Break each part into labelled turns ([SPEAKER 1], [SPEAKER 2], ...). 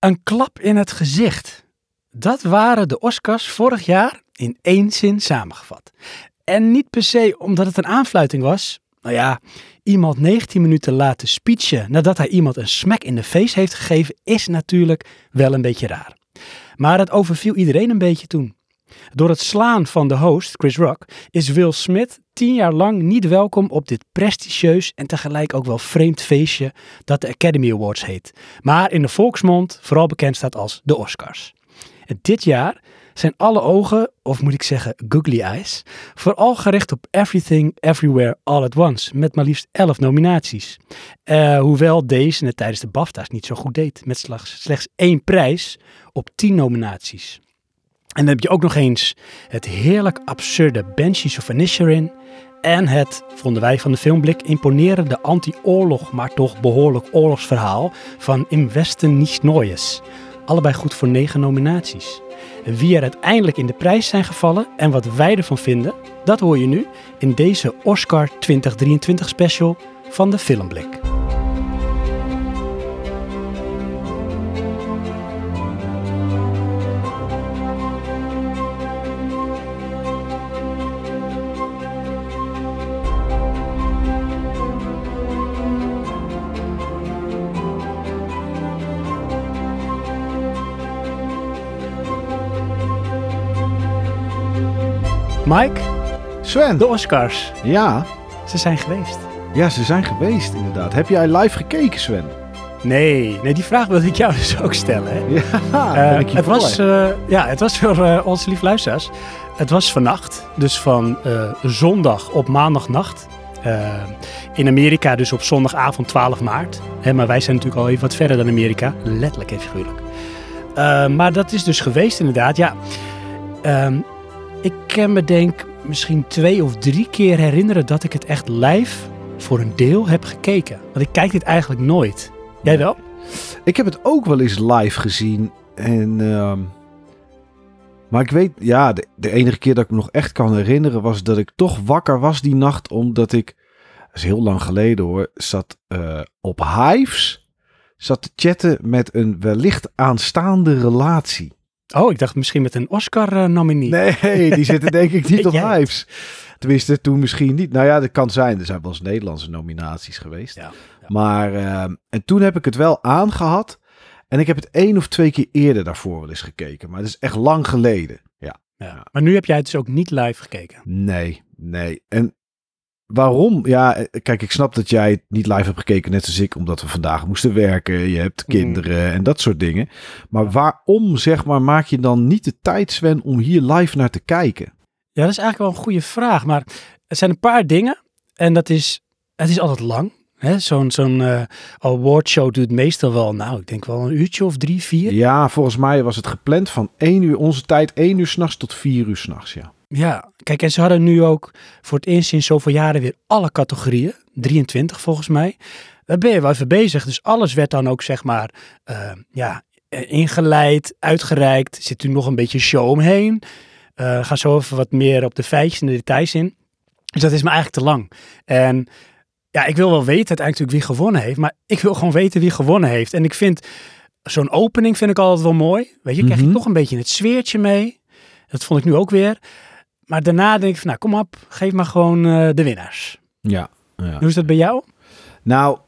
[SPEAKER 1] Een klap in het gezicht. Dat waren de Oscars vorig jaar in één zin samengevat. En niet per se omdat het een aanfluiting was. Nou ja, iemand 19 minuten laten speechen nadat hij iemand een smack in de face heeft gegeven, is natuurlijk wel een beetje raar. Maar het overviel iedereen een beetje toen. Door het slaan van de host, Chris Rock, is Will Smith tien jaar lang niet welkom op dit prestigieus en tegelijk ook wel vreemd feestje dat de Academy Awards heet. Maar in de volksmond vooral bekend staat als de Oscars. En dit jaar zijn alle ogen, of moet ik zeggen googly eyes, vooral gericht op Everything Everywhere All at Once, met maar liefst 11 nominaties. Uh, hoewel deze het tijdens de BAFTA's niet zo goed deed, met slechts, slechts één prijs op 10 nominaties. En dan heb je ook nog eens het heerlijk absurde Banshees of Inisherin en het, vonden wij van de filmblik, imponerende anti-oorlog, maar toch behoorlijk oorlogsverhaal van Im Westen niets. Allebei goed voor negen nominaties. Wie er uiteindelijk in de prijs zijn gevallen en wat wij ervan vinden, dat hoor je nu in deze Oscar 2023 special van de Filmblik. Mike,
[SPEAKER 2] Sven.
[SPEAKER 1] de Oscars.
[SPEAKER 2] Ja.
[SPEAKER 1] Ze zijn geweest.
[SPEAKER 2] Ja, ze zijn geweest inderdaad. Heb jij live gekeken, Sven?
[SPEAKER 1] Nee, nee die vraag wilde ik jou dus ook stellen. Hè?
[SPEAKER 2] Ja,
[SPEAKER 1] Uh, het, was, uh, ja, het was voor uh, onze lief luisteraars. Het was vannacht, dus van zondag op maandagnacht. in Amerika dus op zondagavond 12 maart. Hè, maar wij zijn natuurlijk al even wat verder dan Amerika. Letterlijk en figuurlijk. maar dat is dus geweest inderdaad. Ja, ehm, ik kan me denk misschien twee of drie keer herinneren dat ik het echt live voor een deel heb gekeken. Want ik kijk dit eigenlijk nooit. Jij wel?
[SPEAKER 2] Ik heb het ook wel eens live gezien. En, uh, maar ik weet, ja, de, enige keer dat ik me nog echt kan herinneren was dat ik toch wakker was die nacht. Omdat ik, dat is heel lang geleden hoor, zat uh, op Hives. Zat te chatten met een wellicht aanstaande relatie.
[SPEAKER 1] Oh, ik dacht misschien met een Oscar-nominie.
[SPEAKER 2] Nee, die zitten denk ik niet op Hives. Tenminste, toen misschien niet. Nou ja, dat kan zijn. Er zijn wel eens Nederlandse nominaties geweest.
[SPEAKER 1] Ja, ja.
[SPEAKER 2] Maar, uh, en toen heb ik het wel aangehad. En ik heb het één of twee keer eerder daarvoor wel eens gekeken. Maar het is echt lang geleden. Ja.
[SPEAKER 1] ja. Maar nu heb jij het dus ook niet live gekeken?
[SPEAKER 2] Nee, nee. En waarom? Ja, kijk, ik snap dat jij het niet live hebt gekeken, net als ik, omdat we vandaag moesten werken. Je hebt kinderen mm. en dat soort dingen. Maar waarom, zeg maar, maak je dan niet de tijd, Sven, om hier live naar te kijken?
[SPEAKER 1] Ja, dat is eigenlijk wel een goede vraag. Maar er zijn een paar dingen. En dat is, het is altijd lang. Zo'n zo'n uh, awardshow duurt meestal wel, nou, ik denk wel een uurtje of drie, vier.
[SPEAKER 2] Ja, volgens mij was het gepland van één uur, onze tijd, één uur s'nachts tot vier uur s'nachts, ja.
[SPEAKER 1] Ja, kijk, en ze hadden nu ook voor het eerst in zoveel jaren weer alle categorieën. 23 volgens mij. Daar ben je wel even bezig. Dus alles werd dan ook, zeg maar, uh, ja, ingeleid, uitgereikt. Er zit nu nog een beetje show omheen. Uh, ga zo even wat meer op de feitjes en de details in. Dus dat is me eigenlijk te lang. En ja, ik wil wel weten uiteindelijk wie gewonnen heeft. Maar ik wil gewoon weten wie gewonnen heeft. En ik vind zo'n opening vind ik altijd wel mooi. Weet je, krijg je
[SPEAKER 2] Mhm.
[SPEAKER 1] toch een beetje het sfeertje mee. Dat vond ik nu ook weer. Maar daarna denk ik van, nou kom op, geef maar gewoon uh, de winnaars.
[SPEAKER 2] Ja, ja.
[SPEAKER 1] Hoe is dat bij jou?
[SPEAKER 2] Nou,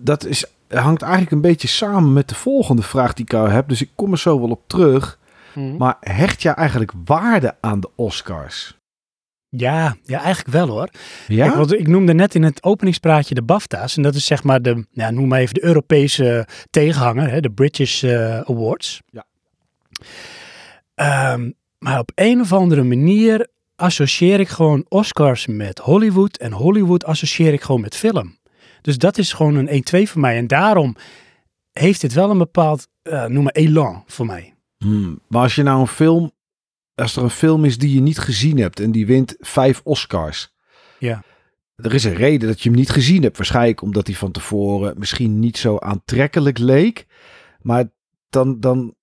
[SPEAKER 2] dat is, hangt eigenlijk een beetje samen met de volgende vraag die ik jou heb. Dus ik kom er zo wel op terug.
[SPEAKER 1] Hm.
[SPEAKER 2] Maar hecht jij eigenlijk waarde aan de Oscars?
[SPEAKER 1] Ja, ja, eigenlijk wel hoor.
[SPEAKER 2] Ja?
[SPEAKER 1] Kijk, want ik noemde net in het openingspraatje de BAFTA's. En dat is zeg maar de, ja, noem maar even de Europese tegenhanger, hè, de British uh, Awards.
[SPEAKER 2] Ja.
[SPEAKER 1] Um, maar op een of andere manier associeer ik gewoon Oscars met Hollywood. En Hollywood associeer ik gewoon met film. Dus dat is gewoon een 1-2 voor mij. En daarom heeft dit wel een bepaald, uh, noem maar elan voor mij.
[SPEAKER 2] Hmm, maar als je nou een film, als er een film is die je niet gezien hebt en die wint vijf Oscars.
[SPEAKER 1] Ja.
[SPEAKER 2] Er is een reden dat je hem niet gezien hebt. Waarschijnlijk omdat hij van tevoren misschien niet zo aantrekkelijk leek. Maar dan, dan,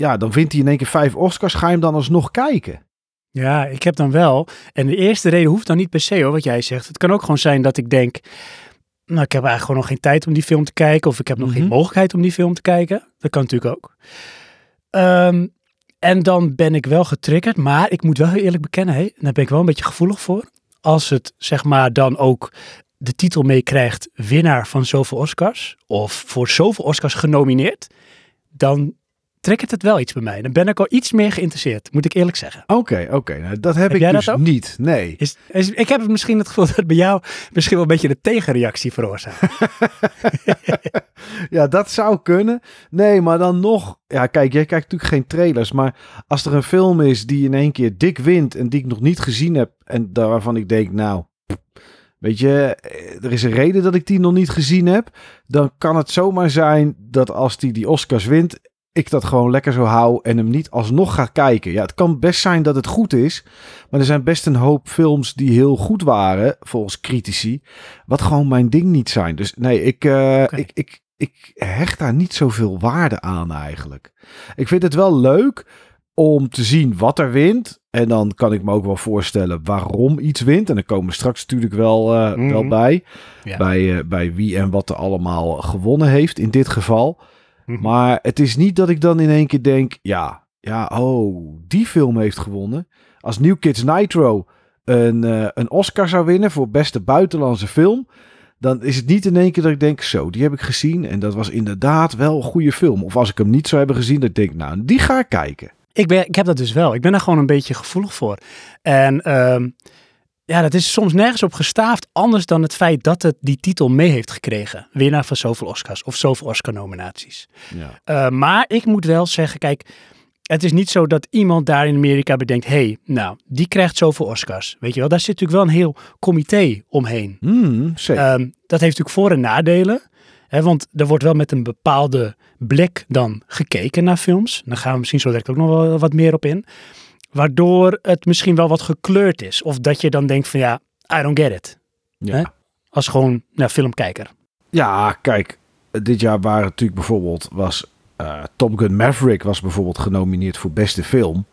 [SPEAKER 2] ja, dan vindt hij in één keer vijf Oscars. Ga je hem dan alsnog kijken?
[SPEAKER 1] Ja, ik heb dan wel. En de eerste reden hoeft dan niet per se hoor, wat jij zegt. Het kan ook gewoon zijn dat ik denk. nou, ik heb eigenlijk gewoon nog geen tijd om die film te kijken. Of ik heb nog geen
[SPEAKER 2] Mhm.
[SPEAKER 1] mogelijkheid om die film te kijken. Dat kan natuurlijk ook. Ehm, en dan ben ik wel getriggerd. Maar ik moet wel heel eerlijk bekennen, hé, daar ben ik wel een beetje gevoelig voor. Als het zeg maar dan ook de titel meekrijgt winnaar van zoveel Oscars. Of voor zoveel Oscars genomineerd. Dan trekt het wel iets bij mij. Dan ben ik al iets meer geïnteresseerd, moet ik eerlijk zeggen.
[SPEAKER 2] Oké, oké. Nou, dat heb,
[SPEAKER 1] Heb
[SPEAKER 2] ik dus
[SPEAKER 1] ook?
[SPEAKER 2] niet. Nee.
[SPEAKER 1] Is, is, ik heb misschien het gevoel dat het bij jou misschien wel een beetje de tegenreactie veroorzaakt.
[SPEAKER 2] Ja, dat zou kunnen. Nee, maar dan nog. Ja, kijk, jij kijkt natuurlijk geen trailers. Maar als er een film is die in één keer dik wint. en die ik nog niet gezien heb. en waarvan ik denk, nou. Weet je, eh, er is een reden dat ik die nog niet gezien heb. Dan kan het zomaar zijn dat als die die Oscars wint. Ik dat gewoon lekker zo hou en hem niet alsnog ga kijken. Ja, het kan best zijn dat het goed is. Maar er zijn best een hoop films die heel goed waren, volgens critici. Wat gewoon mijn ding niet zijn. Dus nee, ik, eh, ik, ik, ik hecht daar niet zoveel waarde aan eigenlijk. Ik vind het wel leuk om te zien wat er wint. En dan kan ik me ook wel voorstellen waarom iets wint. En dan komen we straks natuurlijk wel, eh,
[SPEAKER 1] Mhm.
[SPEAKER 2] wel bij.
[SPEAKER 1] Ja.
[SPEAKER 2] Bij, eh, bij wie en wat er allemaal gewonnen heeft in dit geval.
[SPEAKER 1] Mhm.
[SPEAKER 2] Maar het is niet dat ik dan in één keer denk, ja, ja, oh, die film heeft gewonnen. Als New Kids Nitro een, eh, een Oscar zou winnen voor beste buitenlandse film, dan is het niet in één keer dat ik denk, zo, die heb ik gezien en dat was inderdaad wel een goede film. Of als ik hem niet zou hebben gezien, ik denk, nou, die ga ik kijken.
[SPEAKER 1] Ik, ben, ik heb dat dus wel. Ik ben daar gewoon een beetje gevoelig voor. En ehm, ja, dat is soms nergens op gestaafd. Anders dan het feit dat het die titel mee heeft gekregen. Winnaar van zoveel Oscars of zoveel Oscar-nominaties.
[SPEAKER 2] Ja.
[SPEAKER 1] Eh, maar ik moet wel zeggen, kijk, het is niet zo dat iemand daar in Amerika bedenkt, hé, hey, nou, die krijgt zoveel Oscars. Weet je wel, daar zit natuurlijk wel een heel comité omheen.
[SPEAKER 2] Hmm, zeker.
[SPEAKER 1] Ehm, dat heeft natuurlijk voor- en nadelen. Hè, want er wordt wel met een bepaalde blik dan gekeken naar films. Daar gaan we misschien zo direct ook nog wel wat meer op in. Waardoor het misschien wel wat gekleurd is. Of dat je dan denkt van ja, I don't get it.
[SPEAKER 2] ja.
[SPEAKER 1] hè? Als gewoon nou, filmkijker.
[SPEAKER 2] Ja, kijk, dit jaar waren natuurlijk bijvoorbeeld was eh, Top Gun Maverick was bijvoorbeeld genomineerd voor beste film.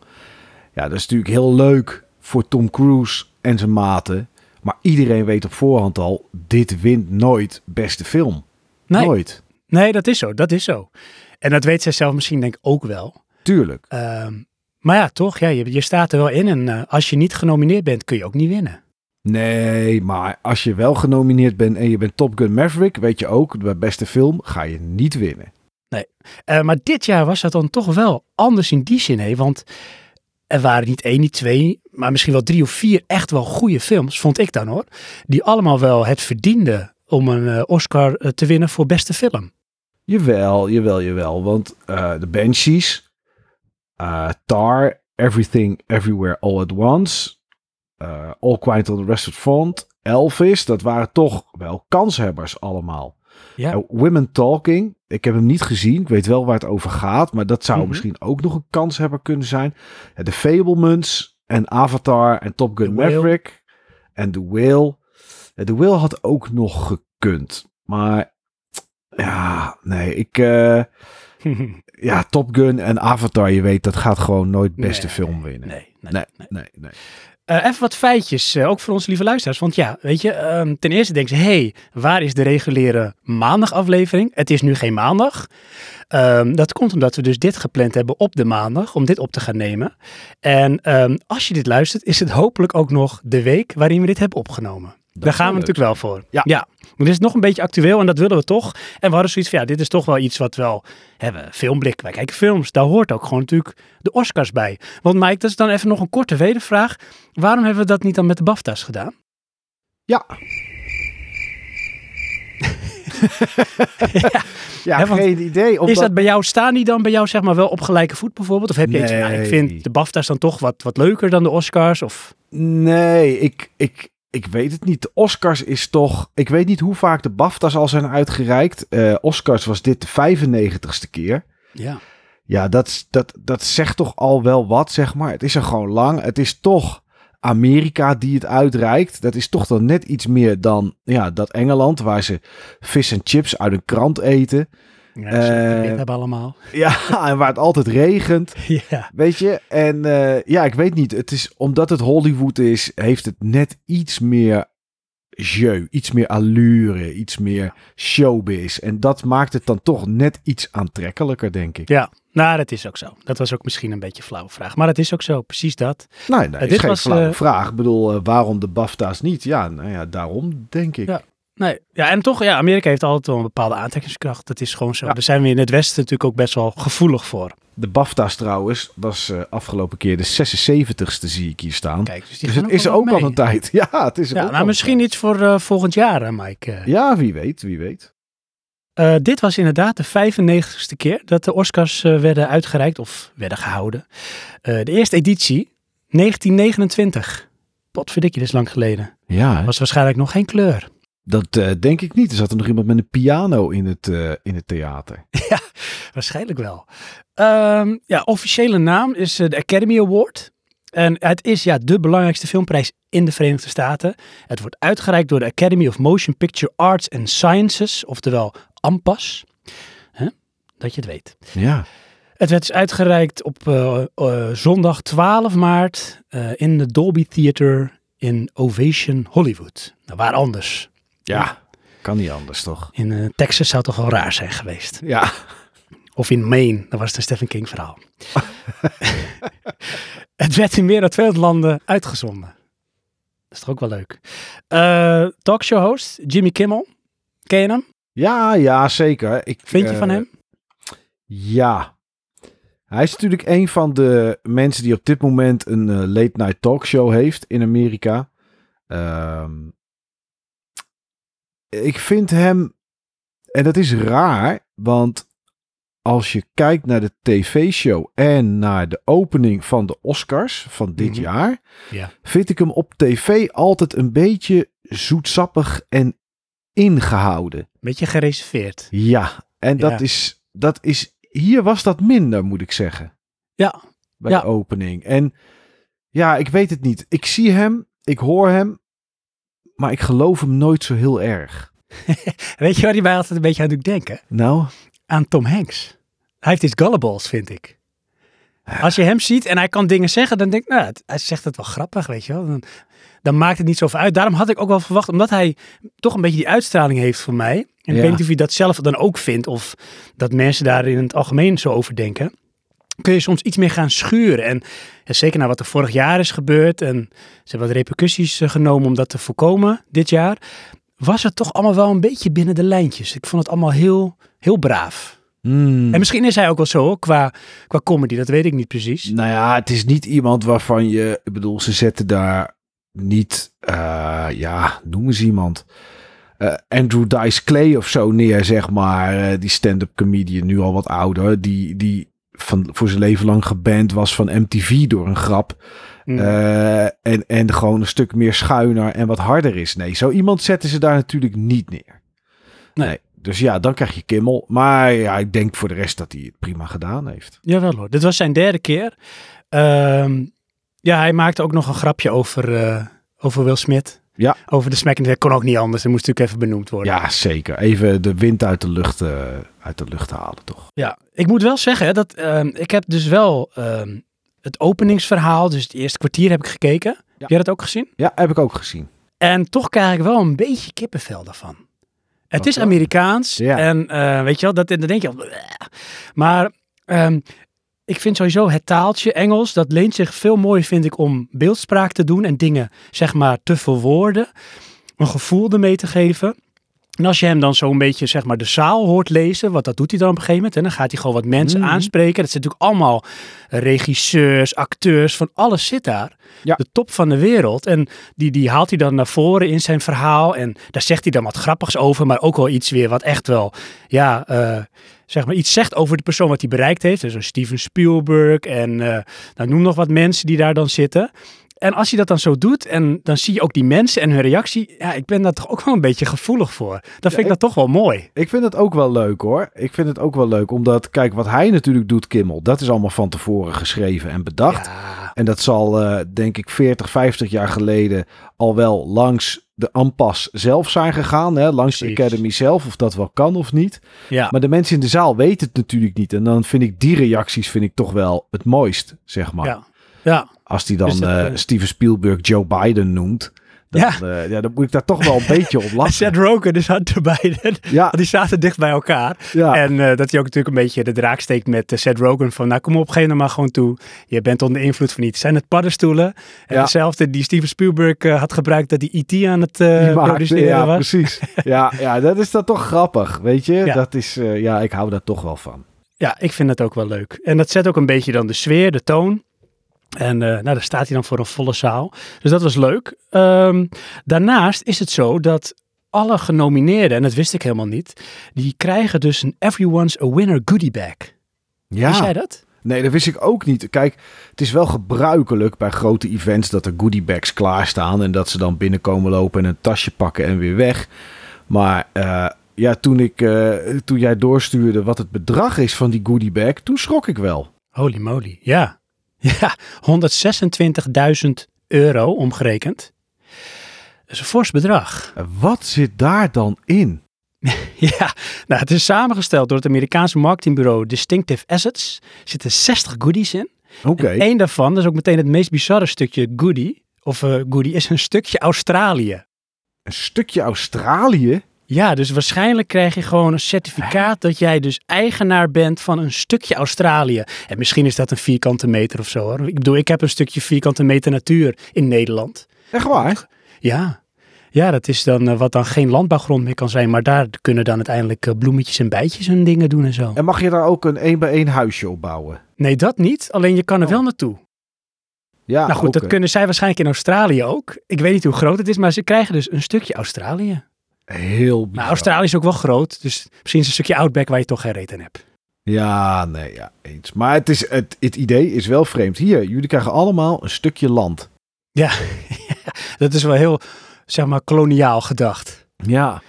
[SPEAKER 2] Ja, dat is natuurlijk heel leuk voor Tom Cruise en zijn maten. Maar iedereen weet op voorhand al, dit wint nooit beste film.
[SPEAKER 1] Nee,
[SPEAKER 2] Nooit.
[SPEAKER 1] nee, dat is zo. Dat is zo. En dat weet zij zelf misschien denk ik ook wel.
[SPEAKER 2] Tuurlijk.
[SPEAKER 1] Ehm, maar ja, toch, ja, je, je staat er wel in. En eh, als je niet genomineerd bent, kun je ook niet winnen.
[SPEAKER 2] Nee, maar als je wel genomineerd bent en je bent Top Gun Maverick, weet je ook, bij beste film ga je niet winnen.
[SPEAKER 1] Eh, maar dit jaar was dat dan toch wel anders in die zin. Hè? Want er waren niet één, niet twee, maar misschien wel drie of vier echt wel goede films, vond ik dan hoor. Die allemaal wel het verdienden om een eh, Oscar te winnen voor beste film.
[SPEAKER 2] Jawel, jawel, jawel. Want de Banshees, eh, Tar, Everything, Everywhere, All at Once, eh, All Quiet on the Western Front, Elvis, dat waren toch wel kanshebbers allemaal.
[SPEAKER 1] Ja.
[SPEAKER 2] Women Talking, ik heb hem niet gezien, ik weet wel waar het over gaat, maar dat zou
[SPEAKER 1] Mhm.
[SPEAKER 2] misschien ook nog een kanshebber kunnen zijn. De Fablemans en Avatar en Top Gun
[SPEAKER 1] The Whale.
[SPEAKER 2] Maverick en The Whale. The Whale had ook nog gekund, maar ja, nee, ik... eh, ja, Top Gun en Avatar, je weet, dat gaat gewoon nooit beste
[SPEAKER 1] Nee,
[SPEAKER 2] film winnen.
[SPEAKER 1] nee, nee,
[SPEAKER 2] Nee,
[SPEAKER 1] nee.
[SPEAKER 2] nee, nee.
[SPEAKER 1] Eh, even wat feitjes, eh, ook voor onze lieve luisteraars. Want ja, weet je, ehm, ten eerste denken ze, hey, waar is de reguliere maandagaflevering? Het is nu geen maandag. Ehm, dat komt omdat we dus dit gepland hebben op de maandag, om dit op te gaan nemen. En ehm, als je dit luistert, is het hopelijk ook nog de week waarin we dit hebben opgenomen. Daar gaan we
[SPEAKER 2] leuk
[SPEAKER 1] natuurlijk wel voor.
[SPEAKER 2] Ja.
[SPEAKER 1] ja. Maar dit is nog een beetje actueel en dat willen we toch. En we hadden zoiets van, ja, dit is toch wel iets wat wel hebben. Filmblik, wij kijken films. Daar hoort ook gewoon natuurlijk de Oscars bij. Want Mike, dat is dan even nog een korte wedervraag. Waarom hebben we dat niet dan met de BAFTA's gedaan?
[SPEAKER 2] Ja. ja,
[SPEAKER 1] want
[SPEAKER 2] geen idee. Omdat...
[SPEAKER 1] Is dat bij jou, staan die dan bij jou zeg maar wel op gelijke voet bijvoorbeeld? Of heb je iets van, ja, ik
[SPEAKER 2] Nee.
[SPEAKER 1] vind de BAFTA's dan toch wat, wat leuker dan de Oscars? Of...
[SPEAKER 2] Nee, ik, ik, ik weet het niet. De Oscars is toch... Ik weet niet hoe vaak de BAFTA's al zijn uitgereikt. Eh, Oscars was dit de 95ste keer.
[SPEAKER 1] Ja.
[SPEAKER 2] Ja, dat, dat, dat zegt toch al wel wat, zeg maar. Het is er gewoon lang. Het is toch Amerika die het uitreikt. Dat is toch dan net iets meer dan ja, dat Engeland... waar ze vis en chips uit een krant eten.
[SPEAKER 1] Ja dat
[SPEAKER 2] Eh,
[SPEAKER 1] dit hebben allemaal.
[SPEAKER 2] Ja, en waar het altijd regent.
[SPEAKER 1] ja.
[SPEAKER 2] Weet je, en eh, ja, ik weet niet. Het is omdat het Hollywood is, heeft het net iets meer jeu, iets meer allure, iets meer showbiz. En dat maakt het dan toch net iets aantrekkelijker, denk ik.
[SPEAKER 1] Ja, nou, dat is ook zo. Dat was ook misschien een beetje een flauwe vraag. Maar het is ook zo, precies dat.
[SPEAKER 2] Nee, nee,
[SPEAKER 1] Eh,
[SPEAKER 2] is
[SPEAKER 1] dit
[SPEAKER 2] geen
[SPEAKER 1] was,
[SPEAKER 2] flauwe
[SPEAKER 1] eh,
[SPEAKER 2] vraag. Ik bedoel, waarom de BAFTA's niet? Ja, nou ja, daarom denk ik.
[SPEAKER 1] Ja. Nee, ja, en toch, ja, Amerika heeft altijd wel een bepaalde aantrekkingskracht. Dat is gewoon zo.
[SPEAKER 2] Ja.
[SPEAKER 1] Daar zijn we in het Westen natuurlijk ook best wel gevoelig voor.
[SPEAKER 2] De BAFTA's trouwens, was eh, afgelopen keer de 76ste zie ik hier staan.
[SPEAKER 1] Kijk, dus die
[SPEAKER 2] dus het is
[SPEAKER 1] wel
[SPEAKER 2] ook al een tijd. Ja, het is er
[SPEAKER 1] Ja,
[SPEAKER 2] ook
[SPEAKER 1] nou, misschien iets voor eh, volgend jaar, hè, Mike. Eh,
[SPEAKER 2] tijd. Ja, wie weet, wie weet.
[SPEAKER 1] Dit was inderdaad de 95ste keer dat de Oscars werden uitgereikt of werden gehouden. Eh, de eerste editie, 1929. Potverdikkie, dat is lang geleden.
[SPEAKER 2] Ja, hè?
[SPEAKER 1] Was waarschijnlijk nog geen kleur.
[SPEAKER 2] Dat eh, denk ik niet. Er zat er nog iemand met een piano in het, eh, in het theater.
[SPEAKER 1] Waarschijnlijk wel. Ehm, ja, officiële naam is eh, de Academy Award. En het is ja, de belangrijkste filmprijs in de Verenigde Staten. Het wordt uitgereikt door de Academy of Motion Picture Arts and Sciences, oftewel AMPAS. Dat je het weet.
[SPEAKER 2] Ja,
[SPEAKER 1] Het werd dus uitgereikt op zondag 12 maart in de Dolby Theater in Ovation Hollywood. Nou, waar anders?
[SPEAKER 2] Ja. Kan niet anders, toch?
[SPEAKER 1] In eh, Texas zou het toch wel raar zijn geweest.
[SPEAKER 2] Ja,
[SPEAKER 1] Of in Maine, dan was het een Stephen King verhaal. het werd in meer dan 200 landen uitgezonden. Dat is toch ook wel leuk. Eh talkshow host Jimmy Kimmel. Ken je hem?
[SPEAKER 2] ja, ja zeker. Ik,
[SPEAKER 1] Vind je
[SPEAKER 2] eh,
[SPEAKER 1] van hem?
[SPEAKER 2] Ja. Hij is natuurlijk een van de mensen die op dit moment een late night talkshow heeft in Amerika. Ehm, ik vind hem, en dat is raar, want als je kijkt naar de tv-show en naar de opening van de Oscars van dit
[SPEAKER 1] Mhm.
[SPEAKER 2] jaar,
[SPEAKER 1] Ja.
[SPEAKER 2] vind ik hem op tv altijd een beetje zoetsappig en ingehouden.
[SPEAKER 1] Beetje gereserveerd.
[SPEAKER 2] Ja, en dat,
[SPEAKER 1] Ja.
[SPEAKER 2] Is, dat is. Hier was dat minder, moet ik zeggen.
[SPEAKER 1] Ja,
[SPEAKER 2] Bij
[SPEAKER 1] Ja.
[SPEAKER 2] de opening. En ja, ik weet het niet. Ik zie hem, ik hoor hem, maar ik geloof hem nooit zo heel erg.
[SPEAKER 1] weet je waar hij mij altijd een beetje aan doet denken?
[SPEAKER 2] Nou,
[SPEAKER 1] Aan Tom Hanks. Hij heeft iets gullibles, vind ik. Als je hem ziet en hij kan dingen zeggen, dan denk ik, nou, hij zegt het wel grappig, weet je wel. Dan, dan maakt het niet zoveel uit. Daarom had ik ook wel verwacht, omdat hij toch een beetje die uitstraling heeft voor mij. En ik weet niet of je dat zelf dan ook vindt, of dat mensen daar in het algemeen zo over denken. Kun je soms iets meer gaan schuren. En ja, zeker na wat er vorig jaar is gebeurd. En ze hebben wat repercussies eh, genomen om dat te voorkomen dit jaar. Was het toch allemaal wel een beetje binnen de lijntjes. Ik vond het allemaal heel, heel braaf.
[SPEAKER 2] hmm,
[SPEAKER 1] En misschien is hij ook wel zo qua, qua comedy, dat weet ik niet precies.
[SPEAKER 2] nou ja, het is niet iemand waarvan je, ik bedoel, ze zetten daar niet, eh, ja, noem eens iemand. eh, Andrew Dice Clay of zo neer, zeg maar. die stand-up comedian, nu al wat ouder. Die, die van, voor zijn leven lang geband was van MTV door een grap.
[SPEAKER 1] Mm.
[SPEAKER 2] Eh, en, en gewoon een stuk meer schuiner en wat harder is. Nee, zo iemand zetten ze daar natuurlijk niet neer.
[SPEAKER 1] Nee.
[SPEAKER 2] Dus ja, dan krijg je Kimmel. Maar ja, ik denk voor de rest dat hij het prima gedaan heeft.
[SPEAKER 1] Jawel hoor, dit was zijn derde keer. Ehm, ja, hij maakte ook nog een grapje over, eh, over Will Smith.
[SPEAKER 2] Ja.
[SPEAKER 1] Over de smack. Dat kon ook niet anders, dat moest natuurlijk even benoemd worden.
[SPEAKER 2] Ja, zeker. Even de wind uit de lucht, eh, uit de lucht halen, toch?
[SPEAKER 1] Ja, ik moet wel zeggen dat ehm, ik heb dus wel ehm, het openingsverhaal, dus het eerste kwartier heb ik gekeken. Heb jij dat ook gezien?
[SPEAKER 2] Ja, heb ik ook gezien.
[SPEAKER 1] En toch krijg ik wel een beetje kippenvel daarvan. Het
[SPEAKER 2] Wat
[SPEAKER 1] is? Amerikaans
[SPEAKER 2] Ja.
[SPEAKER 1] en eh, weet je wel, dat, dan denk je al, "Bleh." Maar ehm, ik vind sowieso het taaltje Engels, dat leent zich veel mooier, vind ik, om beeldspraak te doen en dingen, zeg maar, te verwoorden. Een gevoel ermee te geven. En als je hem dan zo een beetje, zeg maar, de zaal hoort lezen, wat dat doet hij dan op een gegeven moment. En dan gaat hij gewoon wat mensen
[SPEAKER 2] Mhm.
[SPEAKER 1] aanspreken. Dat zijn natuurlijk allemaal regisseurs, acteurs, van alles zit daar.
[SPEAKER 2] Ja.
[SPEAKER 1] De top van de wereld. En die, die haalt hij dan naar voren in zijn verhaal. En daar zegt hij dan wat grappigs over, maar ook wel iets weer wat echt wel, ja, eh, zeg maar iets zegt over de persoon wat hij bereikt heeft. Dus Steven Spielberg en eh nou, noem nog wat mensen die daar dan zitten. En als hij dat dan zo doet en dan zie je ook die mensen en hun reactie. Ja, ik ben daar toch ook wel een beetje gevoelig voor. Dan vind ik
[SPEAKER 2] ik-
[SPEAKER 1] dat toch wel mooi.
[SPEAKER 2] Ik vind het ook wel leuk hoor. Ik vind het ook wel leuk. Omdat, kijk, wat hij natuurlijk doet, Kimmel, dat is allemaal van tevoren geschreven en bedacht.
[SPEAKER 1] Ja,
[SPEAKER 2] En dat zal, eh, denk ik, 40, 50 jaar geleden al wel langs de AMPAS zelf zijn gegaan. Hè? Langs de. Academy zelf, of dat wel kan of niet.
[SPEAKER 1] ja.
[SPEAKER 2] Maar de mensen in de zaal weten het natuurlijk niet. En dan vind ik die reacties vind ik toch wel het mooist, zeg maar.
[SPEAKER 1] ja. ja.
[SPEAKER 2] Als die dan
[SPEAKER 1] Dus dat,
[SPEAKER 2] eh,
[SPEAKER 1] eh,
[SPEAKER 2] Steven Spielberg Joe Biden noemt, Dan,
[SPEAKER 1] Ja.
[SPEAKER 2] eh, ja, dan moet ik daar toch wel een beetje op lachen.
[SPEAKER 1] Seth Rogen dus had erbij.
[SPEAKER 2] Ja,
[SPEAKER 1] Die zaten dicht bij elkaar.
[SPEAKER 2] ja.
[SPEAKER 1] En dat hij ook natuurlijk een beetje de draak steekt met eh, Seth Rogen. Van nou kom op, geef maar gewoon toe. Je bent onder invloed van iets. Zijn het paddenstoelen? En
[SPEAKER 2] Ja.
[SPEAKER 1] dezelfde die Steven Spielberg had gebruikt dat hij E.T. aan het produceren
[SPEAKER 2] ja,
[SPEAKER 1] was.
[SPEAKER 2] precies. Ja, ja, dat is dan toch grappig, weet je.
[SPEAKER 1] Ja.
[SPEAKER 2] Dat is, ja, ik hou daar toch wel van.
[SPEAKER 1] Ja, ik vind dat ook wel leuk. En dat zet ook een beetje dan de sfeer, de toon. En eh, nou, daar staat hij dan voor een volle zaal. Dus dat was leuk. Ehm, daarnaast is het zo dat alle genomineerden, en dat wist ik helemaal niet, die krijgen dus een Everyone's a Winner goodie bag.
[SPEAKER 2] Ja,
[SPEAKER 1] Wist jij dat?
[SPEAKER 2] nee, dat wist ik ook niet. Kijk, het is wel gebruikelijk bij grote events dat er goodiebags klaarstaan en dat ze dan binnenkomen lopen en een tasje pakken en weer weg. Maar eh, ja, toen, ik, eh, toen jij doorstuurde wat het bedrag is van die goodiebag, toen schrok ik wel.
[SPEAKER 1] Holy moly, ja. Ja, 126.000 euro omgerekend. Dat is een fors bedrag.
[SPEAKER 2] Wat zit daar dan in?
[SPEAKER 1] Ja, nou, het is samengesteld door het Amerikaanse marketingbureau Distinctive Assets. Er zitten 60 goodies in.
[SPEAKER 2] Oké,
[SPEAKER 1] En één daarvan, dat is ook meteen het meest bizarre stukje goodie, of eh, goodie, is een stukje Australië.
[SPEAKER 2] een stukje Australië.
[SPEAKER 1] Ja, dus waarschijnlijk krijg je gewoon een certificaat dat jij dus eigenaar bent van een stukje Australië. En misschien is dat een vierkante meter of zo hoor. Ik bedoel, ik heb een stukje vierkante meter natuur in Nederland.
[SPEAKER 2] Echt waar?
[SPEAKER 1] Ja, ja dat is dan eh, wat dan geen landbouwgrond meer kan zijn. Maar daar kunnen dan uiteindelijk eh, bloemetjes en bijtjes hun dingen doen en zo.
[SPEAKER 2] En mag je daar ook een één bij één huisje op bouwen?
[SPEAKER 1] Nee, dat niet. Alleen je kan er
[SPEAKER 2] Oh.
[SPEAKER 1] wel naartoe.
[SPEAKER 2] Ja,
[SPEAKER 1] nou goed, dat kunnen zij waarschijnlijk in Australië ook. Ik weet niet hoe groot het is, maar ze krijgen dus een stukje Australië.
[SPEAKER 2] Heel bizar.
[SPEAKER 1] Nou, Australië is ook wel groot, dus misschien is een stukje Outback waar je toch geen reet aan hebt.
[SPEAKER 2] Ja, nee, ja, eens. Maar het, is, het, het idee is wel vreemd. Hier, jullie krijgen allemaal een stukje land.
[SPEAKER 1] Ja, dat is wel heel, zeg maar, koloniaal gedacht.
[SPEAKER 2] Ja.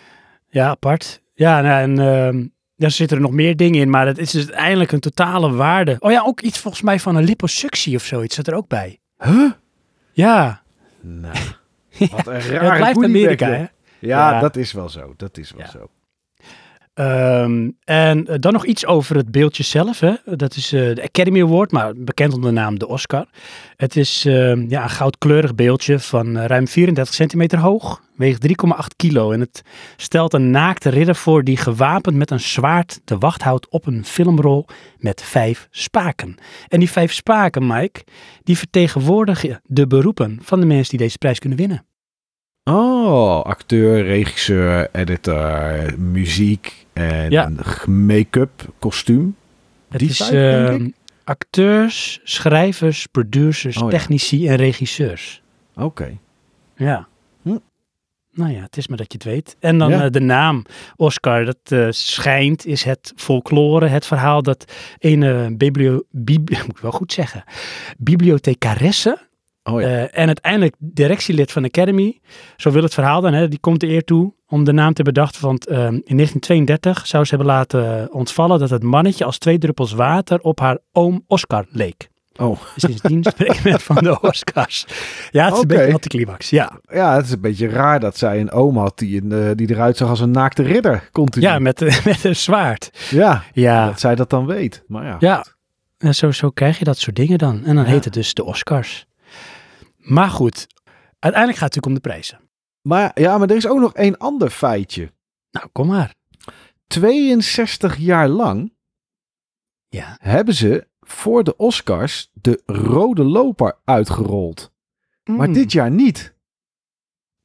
[SPEAKER 1] Ja, apart. Ja, nou, en ehm, ja, er zitten er nog meer dingen in, maar het is dus uiteindelijk een totale waarde. Oh ja, ook iets volgens mij van een liposuctie of zoiets zit er ook bij.
[SPEAKER 2] Huh?
[SPEAKER 1] Ja,
[SPEAKER 2] Nou, wat een
[SPEAKER 1] Ja,
[SPEAKER 2] rare
[SPEAKER 1] het blijft Amerika, hè?
[SPEAKER 2] Ja,
[SPEAKER 1] Ja.
[SPEAKER 2] dat is wel zo. Dat is wel
[SPEAKER 1] Ja.
[SPEAKER 2] zo.
[SPEAKER 1] Ehm, en eh, dan nog iets over het beeldje zelf. Hè? Dat is eh, de Academy Award, maar bekend onder de naam de Oscar. Het is ehm, ja, een goudkleurig beeldje van eh, ruim 34 centimeter hoog. Weegt 3,8 kilo. En het stelt een naakte ridder voor die gewapend met een zwaard de wacht houdt op een filmrol met vijf spaken. En die vijf spaken, Mike, die vertegenwoordigen de beroepen van de mensen die deze prijs kunnen winnen.
[SPEAKER 2] Oh, acteur, regisseur, editor, muziek en
[SPEAKER 1] Ja.
[SPEAKER 2] make-up, kostuum.
[SPEAKER 1] Het
[SPEAKER 2] Die
[SPEAKER 1] is
[SPEAKER 2] denk
[SPEAKER 1] ehm,
[SPEAKER 2] ik?
[SPEAKER 1] acteurs, schrijvers, producers,
[SPEAKER 2] Oh ja.
[SPEAKER 1] technici en regisseurs.
[SPEAKER 2] Oké.
[SPEAKER 1] Ja.
[SPEAKER 2] Hm.
[SPEAKER 1] Nou ja, het is maar dat je het weet. En dan
[SPEAKER 2] Ja.
[SPEAKER 1] eh, de naam Oscar, dat eh, schijnt, is het folklore, het verhaal dat een biblio, bibli- moet ik wel goed zeggen, bibliothecaresse
[SPEAKER 2] Oh ja.
[SPEAKER 1] eh, en uiteindelijk directielid van de Academy, zo wil het verhaal dan, hè, die komt de eer toe om de naam te bedachten. Want eh, in 1932 zou ze hebben laten ontvallen dat het mannetje als twee druppels water op haar oom Oscar leek.
[SPEAKER 2] oh.
[SPEAKER 1] Sindsdien spreken we van de Oscars. Ja, het is een beetje anticlimax. Ja,
[SPEAKER 2] ja, het is een beetje raar dat zij een oom had die, een, eh, die eruit zag als een naakte ridder. Continu.
[SPEAKER 1] ja met, met een zwaard.
[SPEAKER 2] ja,
[SPEAKER 1] Ja,
[SPEAKER 2] dat zij dat dan weet. Maar ja.
[SPEAKER 1] ja. En zo, zo krijg je dat soort dingen dan. En dan
[SPEAKER 2] Ja.
[SPEAKER 1] heet het dus de Oscars. Maar goed, uiteindelijk gaat het natuurlijk om de prijzen.
[SPEAKER 2] Maar, ja, maar er is ook nog één ander feitje.
[SPEAKER 1] Nou, kom maar.
[SPEAKER 2] 62 jaar lang
[SPEAKER 1] Ja.
[SPEAKER 2] hebben ze voor de Oscars de rode loper uitgerold. Maar
[SPEAKER 1] Mm.
[SPEAKER 2] dit jaar niet.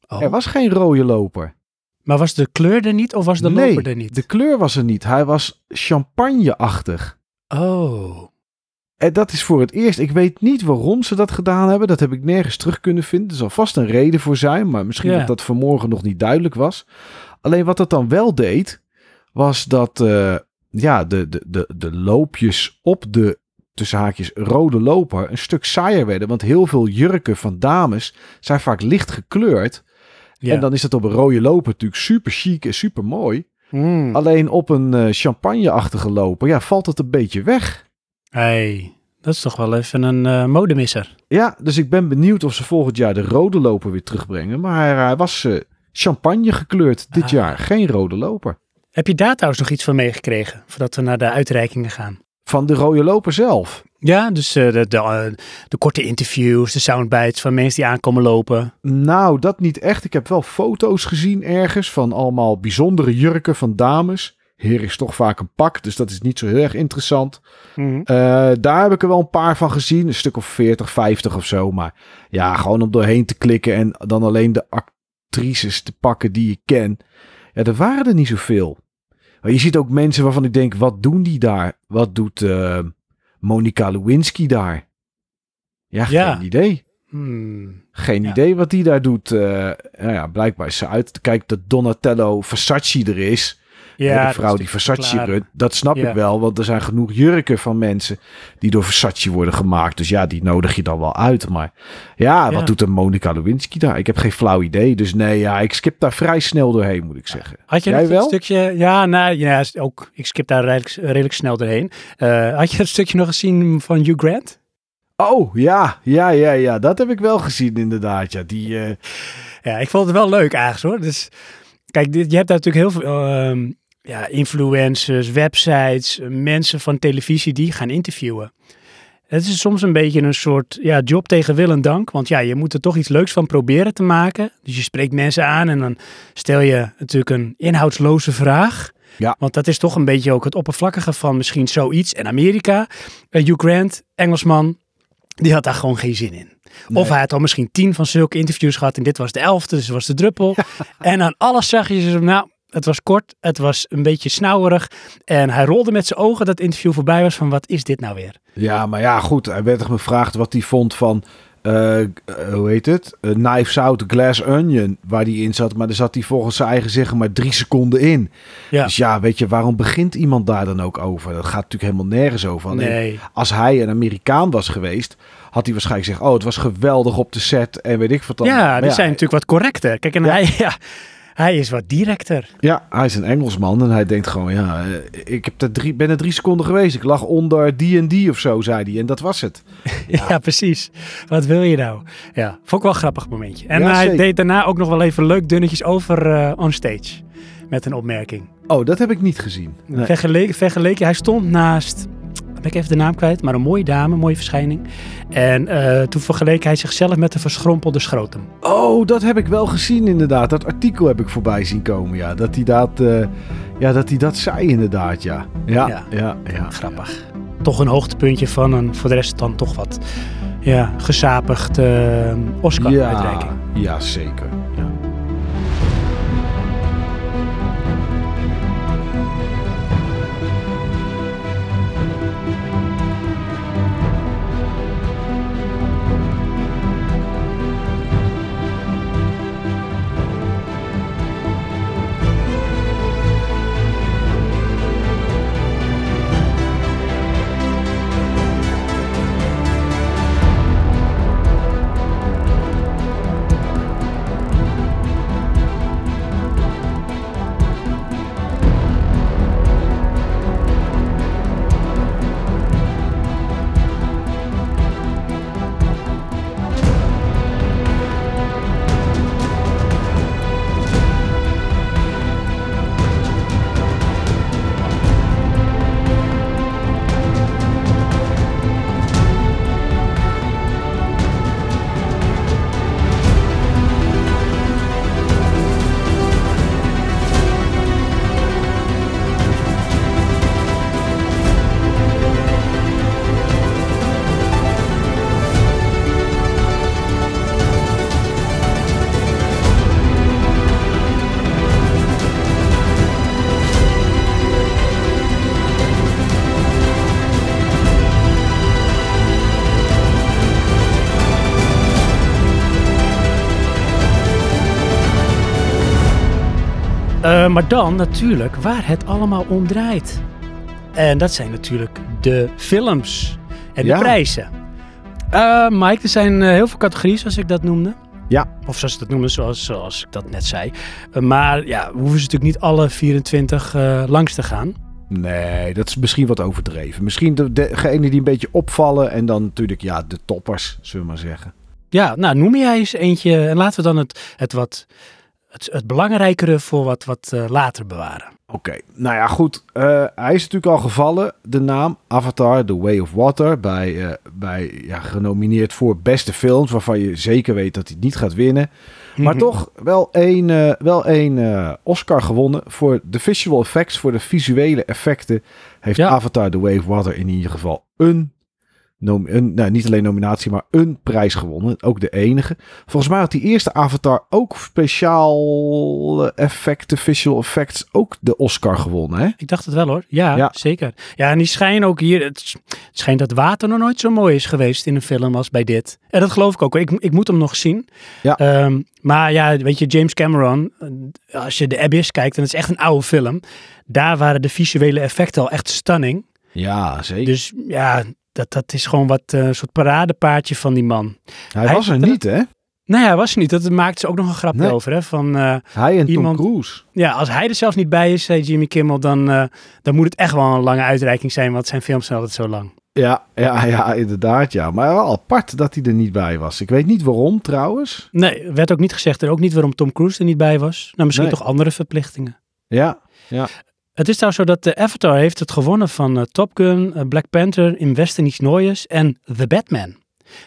[SPEAKER 1] Oh.
[SPEAKER 2] Er was geen rode loper.
[SPEAKER 1] Maar was de kleur er niet of was de
[SPEAKER 2] nee,
[SPEAKER 1] loper er niet?
[SPEAKER 2] de kleur was er niet. Hij was champagneachtig.
[SPEAKER 1] Oh.
[SPEAKER 2] En dat is voor het eerst. Ik weet niet waarom ze dat gedaan hebben. Dat heb ik nergens terug kunnen vinden. Er zal vast een reden voor zijn. Maar misschien
[SPEAKER 1] Ja.
[SPEAKER 2] dat dat vanmorgen nog niet duidelijk was. Alleen wat het dan wel deed. Was dat eh, ja, de, de, de, de loopjes op de tussen haakjes rode loper een stuk saaier werden. Want heel veel jurken van dames zijn vaak licht gekleurd.
[SPEAKER 1] Ja.
[SPEAKER 2] En dan is dat op een rode loper natuurlijk super chic en super mooi.
[SPEAKER 1] Mm.
[SPEAKER 2] Alleen op een eh, champagneachtige loper ja, valt het een beetje weg.
[SPEAKER 1] Hey, dat is toch wel even een eh, modemisser.
[SPEAKER 2] Ja, dus ik ben benieuwd of ze volgend jaar de rode loper weer terugbrengen. Maar hij was eh, champagne gekleurd dit
[SPEAKER 1] Ah.
[SPEAKER 2] jaar. Geen rode loper.
[SPEAKER 1] Heb je daar trouwens nog iets van meegekregen, voordat we naar de uitreikingen gaan?
[SPEAKER 2] Van de rode loper zelf.
[SPEAKER 1] Ja, dus eh, de, de, eh, de korte interviews, de soundbites van mensen die aankomen lopen.
[SPEAKER 2] Nou, dat niet echt. Ik heb wel foto's gezien ergens van allemaal bijzondere jurken van dames. Heer is toch vaak een pak, dus dat is niet zo heel erg interessant.
[SPEAKER 1] Mhm.
[SPEAKER 2] Eh, daar heb ik er wel een paar van gezien. Een stuk of 40, 50 of zo. Maar ja, gewoon om doorheen te klikken en dan alleen de actrices te pakken die je ken. Ja, er waren er niet zoveel. Maar je ziet ook mensen waarvan ik denk, wat doen die daar? Wat doet eh, Monica Lewinsky daar? Ja,
[SPEAKER 1] Ja.
[SPEAKER 2] geen idee.
[SPEAKER 1] Hmm.
[SPEAKER 2] Geen
[SPEAKER 1] Ja.
[SPEAKER 2] idee wat die daar doet. Eh, nou ja, blijkbaar is ze uit. Kijk dat Donatello Versace er is.
[SPEAKER 1] Ja, dat
[SPEAKER 2] de vrouw die Versace runt. Dat snap
[SPEAKER 1] Ja.
[SPEAKER 2] ik wel. Want er zijn genoeg jurken van mensen die door Versace worden gemaakt. Dus ja, die nodig je dan wel uit. Maar ja,
[SPEAKER 1] Ja.
[SPEAKER 2] wat doet een Monica Lewinsky daar? Ik heb geen flauw idee. Dus nee, ja, ik skip daar vrij snel doorheen, moet ik zeggen.
[SPEAKER 1] Had je
[SPEAKER 2] Jij
[SPEAKER 1] nog
[SPEAKER 2] wel?
[SPEAKER 1] een stukje... Ja, nou, ja, ook, ik skip daar redelijk, redelijk snel doorheen. Eh, had je het stukje nog gezien van Hugh Grant?
[SPEAKER 2] Oh, ja, ja, ja, ja. Dat heb ik wel gezien inderdaad. Ja, die... eh,
[SPEAKER 1] Ja, ik vond het wel leuk eigenlijk hoor. Dus kijk, dit, je hebt daar natuurlijk heel veel ehm, ja, influencers, websites, eh, mensen van televisie die gaan interviewen. Het is soms een beetje een soort ja, job tegen wil en dank. Want ja, je moet er toch iets leuks van proberen te maken. Dus je spreekt mensen aan en dan stel je natuurlijk een inhoudsloze vraag.
[SPEAKER 2] Ja.
[SPEAKER 1] Want dat is toch een beetje ook het oppervlakkige van misschien zoiets. En Amerika, eh, Hugh Grant, Engelsman, die had daar gewoon geen zin in. Of hij had al misschien tien van zulke interviews gehad en dit was de elfde, dus was de druppel. En aan alles zag je ze, nou, het was kort, het was een beetje snauwerig. En hij rolde met zijn ogen dat het interview voorbij was van wat is dit nou weer?
[SPEAKER 2] Ja, maar ja, goed. Hij werd gevraagd wat hij vond van, eh, eh, hoe heet het? Uh, Knives Out Glass Onion, waar die in zat. Maar daar zat hij volgens zijn eigen zeggen maar drie seconden in.
[SPEAKER 1] Ja.
[SPEAKER 2] Dus ja, weet je, waarom begint iemand daar dan ook over? Dat gaat natuurlijk helemaal nergens over. Alleen,
[SPEAKER 1] Nee,
[SPEAKER 2] Als hij een Amerikaan was geweest, had hij waarschijnlijk gezegd, oh, het was geweldig op de set en weet ik wat dan.
[SPEAKER 1] ja, die zijn natuurlijk wat correcter. Kijk, en
[SPEAKER 2] Ja.
[SPEAKER 1] hij, ja, hij is wat directer.
[SPEAKER 2] Ja, hij is een Engelsman en hij denkt gewoon, ja, eh, ik heb er drie, ben er drie seconden geweest. Ik lag onder die en die of zo, zei hij. En dat was het.
[SPEAKER 1] Ja. precies. Wat wil je nou? Ja, vond ik wel een grappig momentje. En
[SPEAKER 2] Ja,
[SPEAKER 1] hij
[SPEAKER 2] zeker.
[SPEAKER 1] deed daarna ook nog wel even leuk dunnetjes over eh onstage. Met een opmerking.
[SPEAKER 2] Oh, dat heb ik niet gezien. Nee.
[SPEAKER 1] Vergeleken, vergeleken, hij stond naast, ben ik even de naam kwijt, maar een mooie dame, mooie verschijning. En eh, toen vergeleek hij zichzelf met een verschrompelde schrotum.
[SPEAKER 2] Oh, dat heb ik wel gezien inderdaad. Dat artikel heb ik voorbij zien komen, ja. Dat hij dat, eh, ja, dat, hij dat zei inderdaad, ja. Ja, ja,
[SPEAKER 1] Ja.
[SPEAKER 2] ja.
[SPEAKER 1] Grappig. Toch een hoogtepuntje van een voor de rest dan toch wat ja, gesapigd eh, Oscar-uitreiking.
[SPEAKER 2] Ja, ja, zeker. Ja.
[SPEAKER 1] Maar dan natuurlijk waar het allemaal om draait. En dat zijn natuurlijk de films en de prijzen. Eh, Mike, er zijn eh, heel veel categorieën zoals ik dat noemde.
[SPEAKER 2] Ja.
[SPEAKER 1] Of zoals ik dat noemde, zoals, zoals ik dat net zei. Eh, maar ja, we hoeven ze natuurlijk niet alle 24 eh, langs te gaan.
[SPEAKER 2] Nee, dat is misschien wat overdreven. Misschien de- degene die een beetje opvallen en dan natuurlijk, ja, de toppers, zullen we maar zeggen.
[SPEAKER 1] Ja, nou noem jij eens eentje en laten we dan het, het wat het, het belangrijkere voor wat, wat eh, later bewaren.
[SPEAKER 2] Oké, nou ja, goed. Eh, hij is natuurlijk al gevallen, de naam Avatar, The Way of Water, bij, eh, bij ja, genomineerd voor beste films, waarvan je zeker weet dat hij niet gaat winnen. Maar toch wel één, wel één Oscar gewonnen voor de visual effects, voor de visuele effecten. Heeft
[SPEAKER 1] Ja.
[SPEAKER 2] Avatar, The Way of Water in ieder geval een, een nou, niet alleen nominatie, maar een prijs gewonnen. Ook de enige. Volgens mij had die eerste Avatar ook speciaal effecten, visual effects, ook de Oscar gewonnen. Hè?
[SPEAKER 1] Ik dacht het wel hoor. Ja,
[SPEAKER 2] Ja.
[SPEAKER 1] zeker. Ja, en die schijnen ook hier. Het, schijnt dat water nog nooit zo mooi is geweest in een film als bij dit. En dat geloof ik ook. Ik, ik moet hem nog zien.
[SPEAKER 2] Ja.
[SPEAKER 1] Ehm, maar ja, weet je, James Cameron, eh, als je de Abyss kijkt, en het is echt een oude film. Daar waren de visuele effecten al echt stunning.
[SPEAKER 2] Ja, zeker.
[SPEAKER 1] Dus ja, dat, dat is gewoon wat eh, een soort paradepaardje van die man.
[SPEAKER 2] hij,
[SPEAKER 1] hij-
[SPEAKER 2] was er niet, hè?
[SPEAKER 1] Ja, hij was er niet. Dat maakte ze ook nog een
[SPEAKER 2] Nee.
[SPEAKER 1] over. Hè? Van, eh,
[SPEAKER 2] Hij en
[SPEAKER 1] Iemand-
[SPEAKER 2] Tom Cruise.
[SPEAKER 1] ja, als hij er zelfs niet bij is, zei Jimmy Kimmel, dan, eh, dan moet het echt wel een lange uitreiking zijn, want zijn films zijn altijd zo lang.
[SPEAKER 2] Ja, ja, ja, inderdaad, ja. Maar wel apart dat hij er niet bij was. Ik weet niet waarom, trouwens.
[SPEAKER 1] Nee, werd ook niet gezegd en ook niet waarom Tom Cruise er niet bij was. Nou, misschien
[SPEAKER 2] Nee.
[SPEAKER 1] toch andere verplichtingen.
[SPEAKER 2] Ja,
[SPEAKER 1] Het is trouwens zo dat de Avatar heeft het gewonnen van eh, Top Gun, eh, Black Panther, In Westen Nooies en The Batman.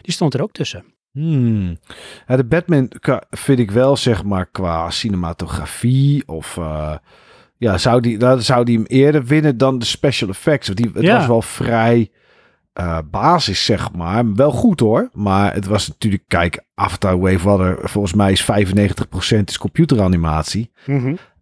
[SPEAKER 1] Die stond er ook tussen.
[SPEAKER 2] Hmm. Ja, de Batman vind ik wel, zeg maar, qua cinematografie of... eh, ja, zou die, dan zou die hem eerder winnen dan de special effects. Want die, het
[SPEAKER 1] Ja.
[SPEAKER 2] was wel vrij eh, basis, zeg maar. Wel goed hoor. Maar het was natuurlijk, kijk, Avatar Wave Water, volgens mij is 95% is computeranimatie.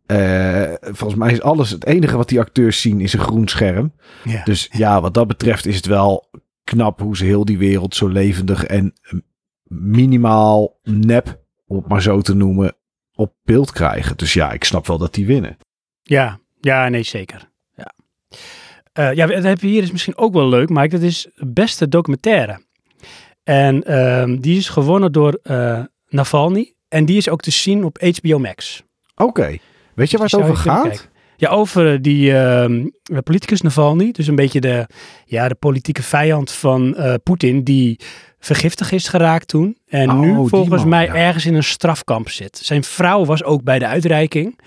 [SPEAKER 2] Eh, volgens mij is alles, het enige wat die acteurs zien is een groen scherm.
[SPEAKER 1] Ja.
[SPEAKER 2] Dus ja, wat dat betreft is het wel knap hoe ze heel die wereld zo levendig en eh, minimaal nep, om het maar zo te noemen, op beeld krijgen. Dus ja, ik snap wel dat die winnen.
[SPEAKER 1] Ja, ja, nee, zeker. Ja, Eh ja dat heb je hier is misschien ook wel leuk, Mike. Dat is beste documentaire. En ehm, die is gewonnen door Navalny. En die is ook te zien op HBO Max.
[SPEAKER 2] Oké, weet je waar het over gaat?
[SPEAKER 1] kijken. Ja, over eh, die ehm, politicus Navalny. Dus een beetje de, ja, de politieke vijand van eh, Poetin. Die vergiftigd is geraakt toen. En
[SPEAKER 2] Oh,
[SPEAKER 1] nu volgens
[SPEAKER 2] man,
[SPEAKER 1] mij
[SPEAKER 2] ja.
[SPEAKER 1] ergens in een strafkamp zit. Zijn vrouw was ook bij de uitreiking.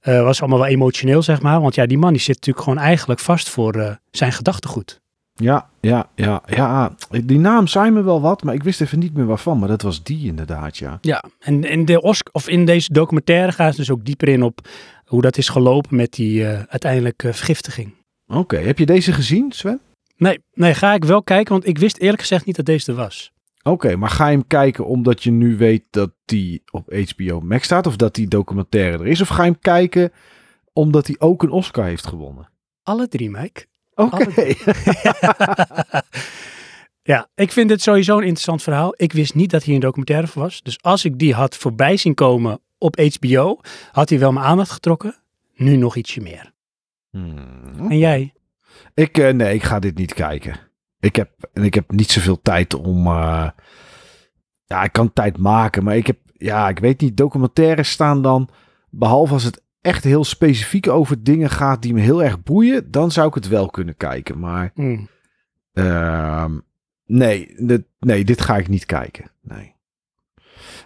[SPEAKER 1] Eh, was allemaal wel emotioneel, zeg maar. Want ja, die man die zit natuurlijk gewoon eigenlijk vast voor zijn gedachtegoed.
[SPEAKER 2] Ja, ja, ja, ja. Die naam zei me wel wat, maar ik wist even niet meer waarvan. Maar dat was die inderdaad, ja.
[SPEAKER 1] Ja, en in, de Oscar, of in deze documentaire gaan ze dus ook dieper in op hoe dat is gelopen met die eh uiteindelijke vergiftiging.
[SPEAKER 2] Oké, heb je deze gezien, Sven?
[SPEAKER 1] Nee, nee, ga ik wel kijken, want ik wist eerlijk gezegd niet dat deze er was.
[SPEAKER 2] Oké, maar ga je hem kijken omdat je nu weet dat die op HBO Max staat? Of dat die documentaire er is? Of ga je hem kijken omdat hij ook een Oscar heeft gewonnen?
[SPEAKER 1] Alle drie, Mike.
[SPEAKER 2] Oké.
[SPEAKER 1] Ja, ik vind dit sowieso een interessant verhaal. Ik wist niet dat hier een documentaire voor was. Dus als ik die had voorbij zien komen op HBO, had hij wel mijn aandacht getrokken. Nu nog ietsje meer.
[SPEAKER 2] Hmm.
[SPEAKER 1] En jij?
[SPEAKER 2] Ik, eh, nee, ik ga dit niet kijken. Ik heb, en ik heb niet zoveel tijd om. eh, ja, ik kan tijd maken, maar ik heb. Ja, ik weet niet. Documentaires staan dan. Behalve als het echt heel specifiek over dingen gaat die me heel erg boeien. Dan zou ik het wel kunnen kijken. Maar.
[SPEAKER 1] Hmm.
[SPEAKER 2] ehm, nee, dit- nee, dit ga ik niet kijken. Nee.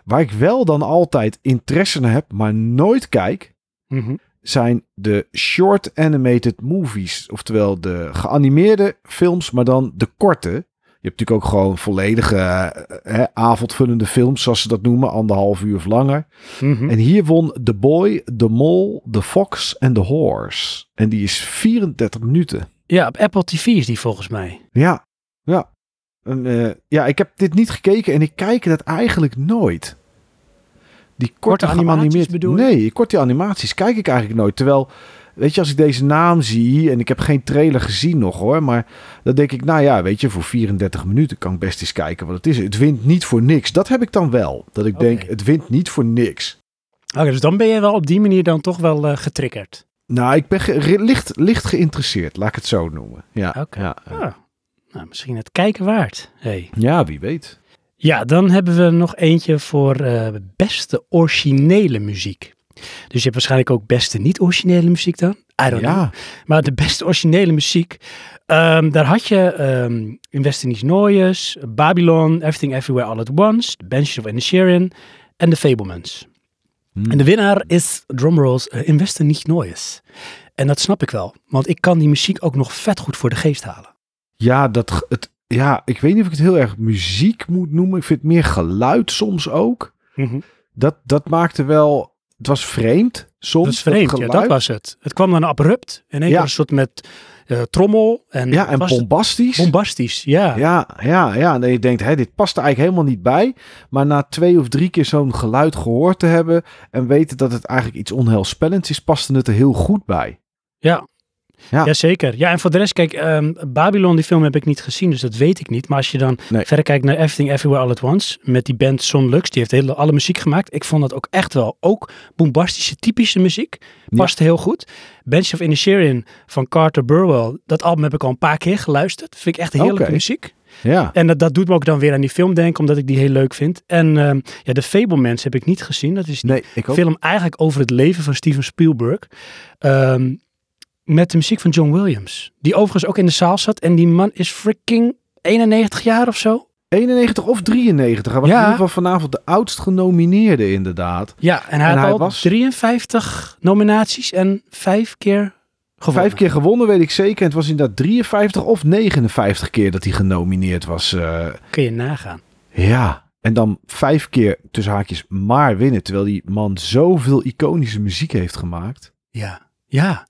[SPEAKER 2] Waar ik wel dan altijd interesse in heb, maar nooit kijk
[SPEAKER 1] Mhm.
[SPEAKER 2] zijn de short animated movies. Oftewel de geanimeerde films, maar dan de korte. Je hebt natuurlijk ook gewoon volledige eh, hè, avondvullende films, zoals ze dat noemen, anderhalf uur of langer.
[SPEAKER 1] Mhm.
[SPEAKER 2] En hier won The Boy, The Mole, The Fox en The Horse. En die is 34 minuten.
[SPEAKER 1] Ja, op Apple TV is die volgens mij.
[SPEAKER 2] Ja, ja. En, eh, ja, ik heb dit niet gekeken en ik kijk dat eigenlijk nooit. Die korte,
[SPEAKER 1] Korte animaties bedoel?
[SPEAKER 2] Nee, korte animaties kijk ik eigenlijk nooit. Terwijl, weet je, als ik deze naam zie en ik heb geen trailer gezien nog hoor, maar dan denk ik, nou ja, weet je, voor 34 minuten kan ik best eens kijken wat het is. Het wint niet voor niks. Dat heb ik dan wel. Dat ik denk, het wint niet voor niks.
[SPEAKER 1] Oké, dus dan ben je wel op die manier dan toch wel eh, getriggerd.
[SPEAKER 2] Nou, ik ben licht, licht geïnteresseerd, laat ik het zo noemen. Ja,
[SPEAKER 1] Oké.
[SPEAKER 2] ja,
[SPEAKER 1] Ah, nou, misschien het kijken waard. Hey.
[SPEAKER 2] ja wie weet.
[SPEAKER 1] Ja, dan hebben we nog eentje voor eh, beste originele muziek. Dus je hebt waarschijnlijk ook beste niet-originele muziek dan. I don't know.
[SPEAKER 2] Ja,
[SPEAKER 1] Maar de beste originele muziek, ehm, daar had je ehm In Western Noies, Babylon, Everything Everywhere All at Once, The Banshees of Inisherin en The Fablemans.
[SPEAKER 2] Hm.
[SPEAKER 1] En de winnaar is, drumrolls, uh, In Westen niet Neues. En dat snap ik wel, want ik kan die muziek ook nog vet goed voor de geest halen.
[SPEAKER 2] Ja, dat, het, ja, ik weet niet of ik het heel erg muziek moet noemen. Ik vind het meer geluid soms ook. Dat, dat maakte wel... Het was vreemd soms.
[SPEAKER 1] Dat is vreemd, ja, dat was het. Het kwam dan abrupt, in één
[SPEAKER 2] Ja.
[SPEAKER 1] keer een soort met eh, trommel. En,
[SPEAKER 2] Ja, en
[SPEAKER 1] het
[SPEAKER 2] bombastisch.
[SPEAKER 1] bombastisch, ja.
[SPEAKER 2] Ja, ja, ja. En je denkt, hè, dit past er eigenlijk helemaal niet bij. Maar na twee of drie keer zo'n geluid gehoord te hebben... en weten dat het eigenlijk iets onheilspellends is... paste het er heel goed bij.
[SPEAKER 1] Ja.
[SPEAKER 2] Ja.
[SPEAKER 1] Jazeker. Ja, en voor de rest, kijk, ehm, Babylon, die film heb ik niet gezien, dus dat weet ik niet. Maar als je dan
[SPEAKER 2] Nee.
[SPEAKER 1] verder kijkt naar Everything Everywhere All At Once, met die band Son Lux, die heeft hele, alle muziek gemaakt. Ik vond dat ook echt wel, ook bombastische, typische muziek. Past heel goed. Bench of Inisherin van Carter Burwell, dat album heb ik al een paar keer geluisterd. Vind ik echt heerlijke muziek.
[SPEAKER 2] Ja,
[SPEAKER 1] En dat, dat doet me ook dan weer aan die film denken, omdat ik die heel leuk vind. En ehm, ja, de Fablemans heb ik niet gezien. Dat is die
[SPEAKER 2] nee, ik ook.
[SPEAKER 1] film eigenlijk over het leven van Steven Spielberg. Ehm, met de muziek van John Williams. Die overigens ook in de zaal zat. En die man is freaking 91 jaar of zo.
[SPEAKER 2] 91 of 93. Hij was
[SPEAKER 1] Ja.
[SPEAKER 2] in ieder geval vanavond de oudst genomineerde inderdaad.
[SPEAKER 1] Ja, en hij
[SPEAKER 2] En
[SPEAKER 1] had
[SPEAKER 2] hij
[SPEAKER 1] al
[SPEAKER 2] was-
[SPEAKER 1] 53 nominaties en vijf keer gewonnen.
[SPEAKER 2] Vijf keer gewonnen, weet ik zeker. En het was inderdaad 53 of 59 keer dat hij genomineerd was. eh,
[SPEAKER 1] Kun je nagaan.
[SPEAKER 2] ja, en dan vijf keer tussen haakjes maar winnen. Terwijl die man zoveel iconische muziek heeft gemaakt.
[SPEAKER 1] Ja, ja.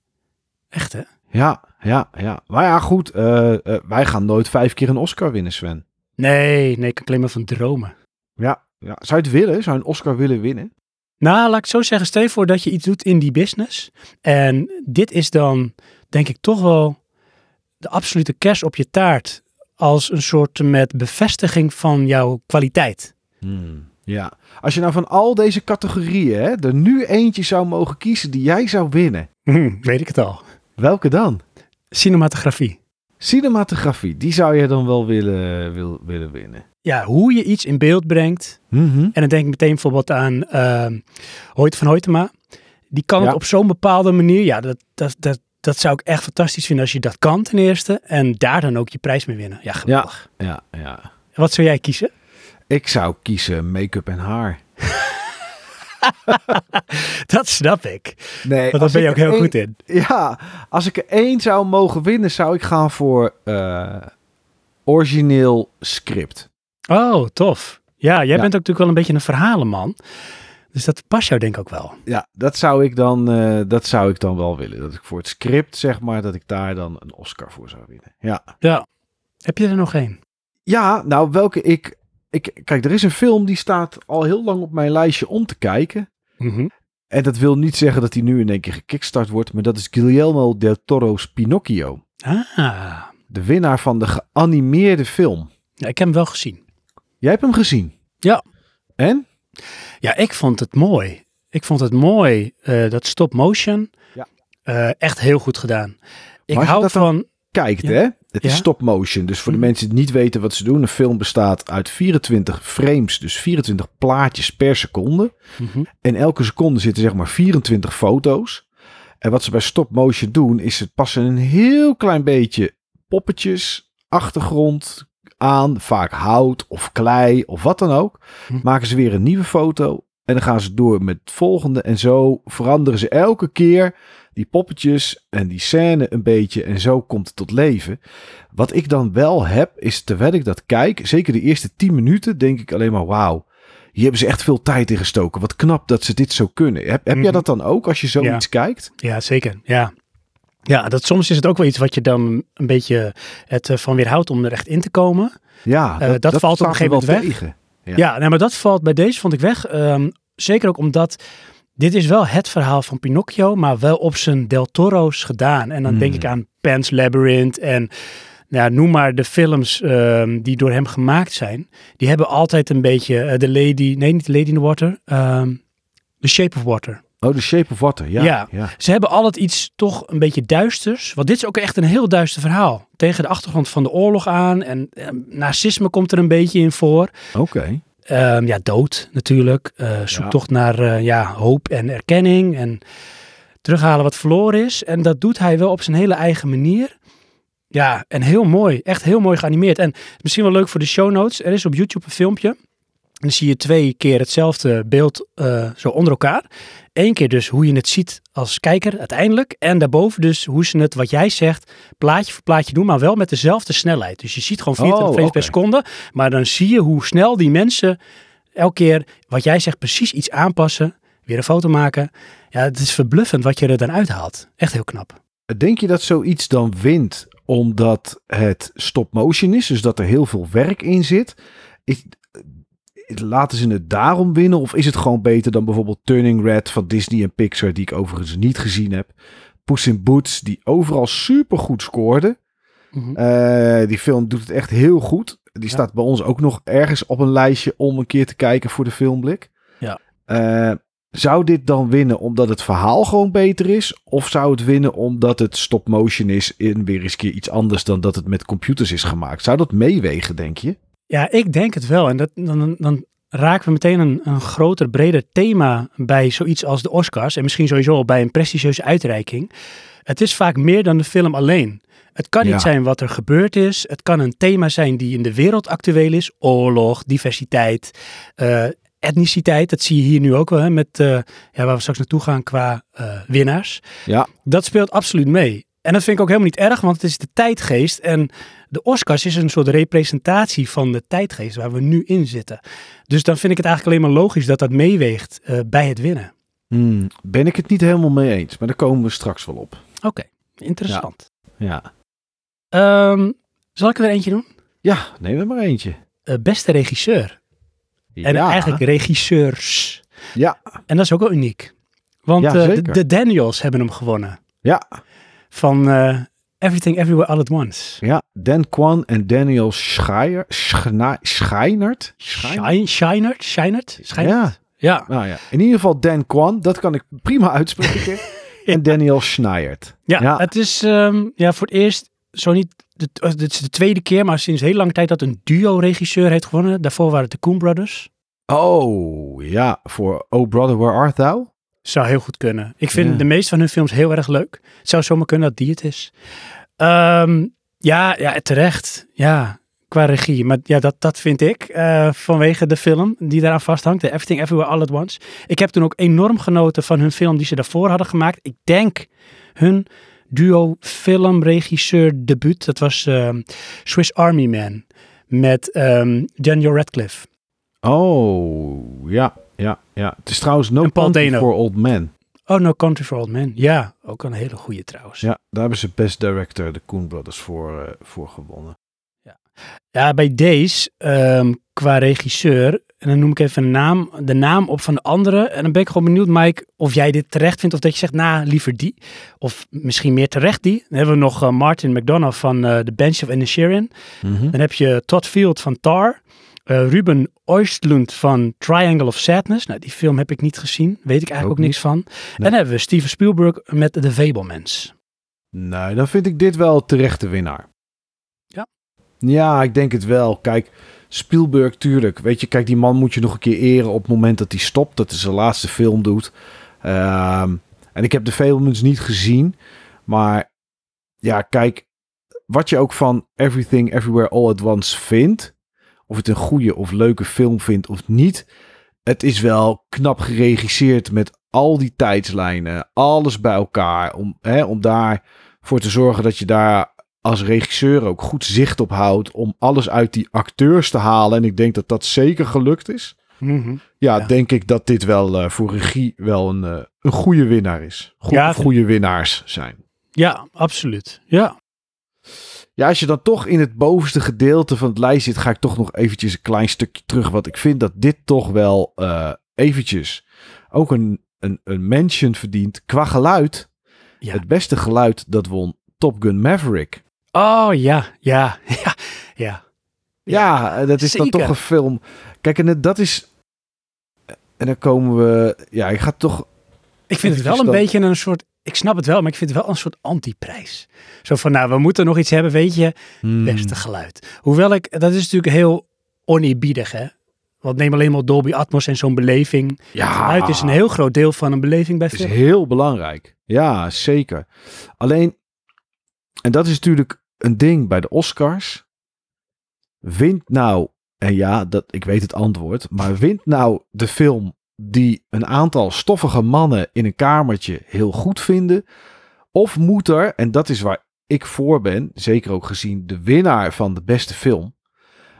[SPEAKER 1] Echt hè?
[SPEAKER 2] Ja, ja, ja. Maar ja, goed. eh, eh, wij gaan nooit vijf keer een Oscar winnen, Sven.
[SPEAKER 1] Nee, nee, ik kan alleen maar van dromen.
[SPEAKER 2] Ja, ja. Zou je het willen? Zou je een Oscar willen winnen?
[SPEAKER 1] Nou, laat ik het zo zeggen. Stel je voor dat je iets doet in die business. En dit is dan, denk ik, toch wel de absolute kers op je taart. Als een soort met bevestiging van jouw kwaliteit.
[SPEAKER 2] Hmm, Ja. Als je nou van al deze categorieën hè, er nu eentje zou mogen kiezen die jij zou winnen.
[SPEAKER 1] Hm, weet ik het al.
[SPEAKER 2] Welke dan?
[SPEAKER 1] Cinematografie.
[SPEAKER 2] Cinematografie, die zou je dan wel willen, wil, willen winnen.
[SPEAKER 1] Ja, hoe je iets in beeld brengt.
[SPEAKER 2] Mhm.
[SPEAKER 1] En dan denk ik meteen bijvoorbeeld aan Hoyt van Hoytema. Die kan
[SPEAKER 2] Ja.
[SPEAKER 1] het op zo'n bepaalde manier. Ja, dat, dat, dat, dat zou ik echt fantastisch vinden als je dat kan ten eerste. En daar dan ook je prijs mee winnen. Ja, geweldig.
[SPEAKER 2] Ja, ja.
[SPEAKER 1] Wat zou jij kiezen?
[SPEAKER 2] Ik zou kiezen make-up en haar.
[SPEAKER 1] Dat snap ik.
[SPEAKER 2] Nee,
[SPEAKER 1] Want daar ben je ook heel goed in.
[SPEAKER 2] Ja, als ik er één zou mogen winnen, zou ik gaan voor eh, origineel script.
[SPEAKER 1] Oh, tof. Ja, jij
[SPEAKER 2] Ja.
[SPEAKER 1] bent ook natuurlijk wel een beetje een verhalenman. Dus dat past jou denk ik ook wel.
[SPEAKER 2] Ja, dat zou ik dan, eh, dat zou ik dan wel willen. Dat ik voor het script, zeg maar, dat ik daar dan een Oscar voor zou winnen. Ja.
[SPEAKER 1] Ja. Heb je er nog één?
[SPEAKER 2] Ja, nou, welke ik, ik... Kijk, er is een film die staat al heel lang op mijn lijstje om te kijken. En dat wil niet zeggen dat hij nu in één keer gekickstart wordt, maar dat is Guillermo del Toro's Pinocchio.
[SPEAKER 1] Ah,
[SPEAKER 2] De winnaar van de geanimeerde film.
[SPEAKER 1] ja, ik heb hem wel gezien.
[SPEAKER 2] Jij hebt hem gezien?
[SPEAKER 1] Ja.
[SPEAKER 2] En?
[SPEAKER 1] Ja, ik vond het mooi. Ik vond het mooi, eh, dat stop motion.
[SPEAKER 2] Ja.
[SPEAKER 1] Eh, echt heel goed gedaan. Ik hou van...
[SPEAKER 2] Kijkt,
[SPEAKER 1] Ja.
[SPEAKER 2] hè? Het is stop motion. Dus voor de
[SPEAKER 1] Mhm.
[SPEAKER 2] mensen die niet weten wat ze doen. Een film bestaat uit 24 frames, dus 24 plaatjes per seconde.
[SPEAKER 1] Mhm.
[SPEAKER 2] En elke seconde zitten zeg maar 24 foto's. En wat ze bij stop motion doen, is ze passen een heel klein beetje poppetjes, achtergrond aan. Vaak hout of klei of wat dan ook.
[SPEAKER 1] Hm.
[SPEAKER 2] Maken ze weer een nieuwe foto. En dan gaan ze door met het volgende. En zo veranderen ze elke keer die poppetjes en die scène een beetje. En zo komt het tot leven. Wat ik dan wel heb, is terwijl ik dat kijk, zeker de eerste 10 minuten, denk ik alleen maar wauw. Hier hebben ze echt veel tijd in gestoken. Wat knap dat ze dit zo kunnen. Heb, heb jij
[SPEAKER 1] Mhm.
[SPEAKER 2] dat dan ook als je zoiets kijkt?
[SPEAKER 1] Ja, zeker. Ja. Ja, dat, soms is het ook wel iets wat je dan een beetje het eh, van weerhoudt om er echt in te komen.
[SPEAKER 2] Ja,
[SPEAKER 1] Eh, dat valt op een gegeven moment weg.
[SPEAKER 2] tegen. Ja.
[SPEAKER 1] Ja, nee, maar dat valt bij deze vond ik weg. Ehm, zeker ook omdat dit is wel het verhaal van Pinocchio, maar wel op zijn Del Toro's gedaan. En dan denk
[SPEAKER 2] Hmm.
[SPEAKER 1] ik aan Pan's Labyrinth en nou, noem maar de films ehm, die door hem gemaakt zijn. Die hebben altijd een beetje eh, de Lady, nee niet Lady in the Water, ehm The Shape of Water.
[SPEAKER 2] Oh, The Shape of Water. Ja,
[SPEAKER 1] Ja.
[SPEAKER 2] ja.
[SPEAKER 1] Ze hebben altijd iets toch een beetje duisters. Want dit is ook echt een heel duister verhaal. Tegen de achtergrond van de oorlog aan. En ehm, narcisme komt er een beetje in voor.
[SPEAKER 2] Oké.
[SPEAKER 1] Ehm, ja, dood natuurlijk. Eh zoektocht naar eh, ja, hoop en erkenning. En terughalen wat verloren is. En dat doet hij wel op zijn hele eigen manier. Ja, en heel mooi. Echt heel mooi geanimeerd. En misschien wel leuk voor de show notes. Er is op YouTube een filmpje. Dan zie je twee keer hetzelfde beeld eh, zo onder elkaar. Eén keer dus hoe je het ziet als kijker uiteindelijk. En daarboven dus hoe ze het, wat jij zegt, plaatje voor plaatje doen, maar wel met dezelfde snelheid. Dus je ziet gewoon 24
[SPEAKER 2] Oh,
[SPEAKER 1] frames per seconde. Maar dan zie je hoe snel die mensen elke keer, wat jij zegt, precies iets aanpassen. Weer een foto maken. Ja, het is verbluffend wat je er dan uithaalt. Echt heel knap.
[SPEAKER 2] Denk je dat zoiets dan wint omdat het stop motion is, dus dat er heel veel werk in zit? Is, laten ze het daarom winnen of is het gewoon beter dan bijvoorbeeld Turning Red van Disney en Pixar, die ik overigens niet gezien heb? Puss in Boots, die overal super goed scoorde.
[SPEAKER 1] Mhm.
[SPEAKER 2] Eh, die film doet het echt heel goed. Die
[SPEAKER 1] Ja.
[SPEAKER 2] staat bij ons ook nog ergens op een lijstje om een keer te kijken voor de filmblik.
[SPEAKER 1] Ja.
[SPEAKER 2] Eh, zou dit dan winnen omdat het verhaal gewoon beter is? Of zou het winnen omdat het stop motion is en weer eens een keer iets anders dan dat het met computers is gemaakt? Zou dat meewegen, denk je?
[SPEAKER 1] Ja, ik denk het wel. En dat, dan, dan raken we meteen een, een groter, breder thema bij zoiets als de Oscars. En misschien sowieso al bij een prestigieuze uitreiking. Het is vaak meer dan de film alleen. Het kan
[SPEAKER 2] Ja.
[SPEAKER 1] niet zijn wat er gebeurd is. Het kan een thema zijn die in de wereld actueel is. Oorlog, diversiteit, eh, etniciteit. Dat zie je hier nu ook wel hè, met eh, ja, waar we straks naartoe gaan qua eh, winnaars.
[SPEAKER 2] Ja.
[SPEAKER 1] Dat speelt absoluut mee. En dat vind ik ook helemaal niet erg, want het is de tijdgeest. En de Oscars is een soort representatie van de tijdgeest waar we nu in zitten. Dus dan vind ik het eigenlijk alleen maar logisch dat dat meeweegt eh, bij het winnen.
[SPEAKER 2] Hmm, ben ik het niet helemaal mee eens, maar daar komen we straks wel op.
[SPEAKER 1] Oké, interessant.
[SPEAKER 2] Ja,
[SPEAKER 1] Ehm, zal ik er eentje doen?
[SPEAKER 2] ja neem er maar eentje.
[SPEAKER 1] Eh, beste regisseur. En
[SPEAKER 2] ja.
[SPEAKER 1] eigenlijk regisseurs.
[SPEAKER 2] Ja,
[SPEAKER 1] En dat is ook wel uniek. Want
[SPEAKER 2] Ja,
[SPEAKER 1] eh, de, Daniels hebben hem gewonnen.
[SPEAKER 2] ja,
[SPEAKER 1] Van Everything Everywhere All at Once.
[SPEAKER 2] ja. Dan Kwan en Daniel Schreier, Schna- Scheinert?
[SPEAKER 1] Scheinert? Scheinert? Scheinert?
[SPEAKER 2] Ja,
[SPEAKER 1] Ja.
[SPEAKER 2] nou ja. In ieder geval Dan Kwan, dat kan ik prima uitspreken. En Daniel Schneijert.
[SPEAKER 1] Ja,
[SPEAKER 2] Ja.
[SPEAKER 1] het is ehm, ja, voor het eerst, zo niet, de, eh, dit is de tweede keer, maar sinds heel lange tijd dat een duo-regisseur heeft gewonnen. Daarvoor waren het de Coen Brothers.
[SPEAKER 2] Oh, ja. Voor Oh Brother, Where Art Thou?
[SPEAKER 1] Zou heel goed kunnen. Ik vind
[SPEAKER 2] Ja.
[SPEAKER 1] de meeste van hun films heel erg leuk. Het zou zomaar kunnen dat die het is. Ehm, ja, ja, terecht. Ja, qua regie. Maar ja, dat, dat vind ik eh, vanwege de film die daaraan vasthangt. The Everything Everywhere All at Once. Ik heb toen ook enorm genoten van hun film die ze daarvoor hadden gemaakt. Ik denk hun duo filmregisseur debuut. Dat was ehm, Swiss Army Man. Met ehm, Daniel Radcliffe.
[SPEAKER 2] Oh, ja, ja, ja. Het is trouwens No Country for Old Men.
[SPEAKER 1] Oh, No Country for Old Men. Ja, ook een hele goede trouwens.
[SPEAKER 2] Ja, daar hebben ze Best Director, de Coen Brothers, voor, eh, voor gewonnen.
[SPEAKER 1] Ja, bij deze, ehm, qua regisseur, en dan noem ik even een naam, de naam op van de andere. En dan ben ik gewoon benieuwd, Mike, of jij dit terecht vindt. Of dat je zegt, nou, liever die. Of misschien meer terecht die. Dan hebben we nog eh, Martin McDonough van eh The Bench of Inisherin.
[SPEAKER 2] Mhm.
[SPEAKER 1] Dan heb je Todd Field van Tar. Ruben Oistlund van Triangle of Sadness. Nou, die film heb ik niet gezien. Weet ik eigenlijk
[SPEAKER 2] Ook
[SPEAKER 1] ook, niks van. En dan hebben we Steven Spielberg met The Fablemans.
[SPEAKER 2] Nee, dan vind ik dit wel terecht de winnaar.
[SPEAKER 1] Ja?
[SPEAKER 2] Ja, ik denk het wel. Kijk, Spielberg, tuurlijk. Weet je, kijk, die man moet je nog een keer eren op het moment dat hij stopt. Dat hij zijn laatste film doet. Ehm, en ik heb de Fablemans niet gezien. Maar ja, kijk, wat je ook van Everything Everywhere All at Once vindt. Of het een goede of leuke film vindt of niet. Het is wel knap geregisseerd met al die tijdslijnen. Alles bij elkaar. Om, hè, om daarvoor te zorgen dat je daar als regisseur ook goed zicht op houdt. Om alles uit die acteurs te halen. En ik denk dat dat zeker gelukt is.
[SPEAKER 1] Mhm.
[SPEAKER 2] Ja,
[SPEAKER 1] Ja.
[SPEAKER 2] denk ik dat dit wel eh, voor regie wel een, eh, een goede winnaar is. Goed,
[SPEAKER 1] Ja,
[SPEAKER 2] goede winnaars zijn.
[SPEAKER 1] Ja, absoluut. Ja.
[SPEAKER 2] Ja, als je dan toch in het bovenste gedeelte van het lijst zit, ga ik toch nog eventjes een klein stukje terug. Want ik vind dat dit toch wel eh, eventjes ook een, een, een mention verdient qua geluid.
[SPEAKER 1] Ja.
[SPEAKER 2] Het beste geluid dat won Top Gun Maverick.
[SPEAKER 1] Oh ja, ja, ja, ja.
[SPEAKER 2] Ja, eh, dat is dan toch een film. Kijk, en dat is. En dan komen we. Ja, ik ga toch.
[SPEAKER 1] Ik vind het wel een
[SPEAKER 2] dan-
[SPEAKER 1] beetje een soort. Ik snap het wel, maar ik vind het wel een soort antiprijs. Zo van, nou, we moeten nog iets hebben, weet je,
[SPEAKER 2] Hmm,
[SPEAKER 1] beste geluid. Hoewel ik, dat is natuurlijk heel oneerbiedig, hè. Want neem alleen maar Dolby Atmos en zo'n beleving.
[SPEAKER 2] ja,
[SPEAKER 1] Geluid is een heel groot deel van een beleving bij
[SPEAKER 2] is
[SPEAKER 1] film.
[SPEAKER 2] heel belangrijk. Ja, zeker. Alleen, en dat is natuurlijk een ding bij de Oscars. Wint nou En ja, dat, ik weet het antwoord. Maar wint nou de film die een aantal stoffige mannen in een kamertje heel goed vinden? Of moet er, en dat is waar ik voor ben, zeker ook gezien de winnaar van de beste film,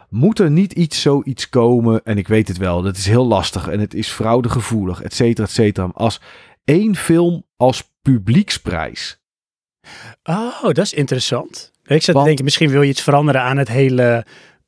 [SPEAKER 2] moet er niet iets zoiets komen, en ik weet het wel, dat is heel lastig en het is fraudegevoelig, et cetera, et cetera, als één film als publieksprijs.
[SPEAKER 1] Oh, dat is interessant. Ik zat te
[SPEAKER 2] Want-
[SPEAKER 1] denken, misschien wil je iets veranderen aan het hele,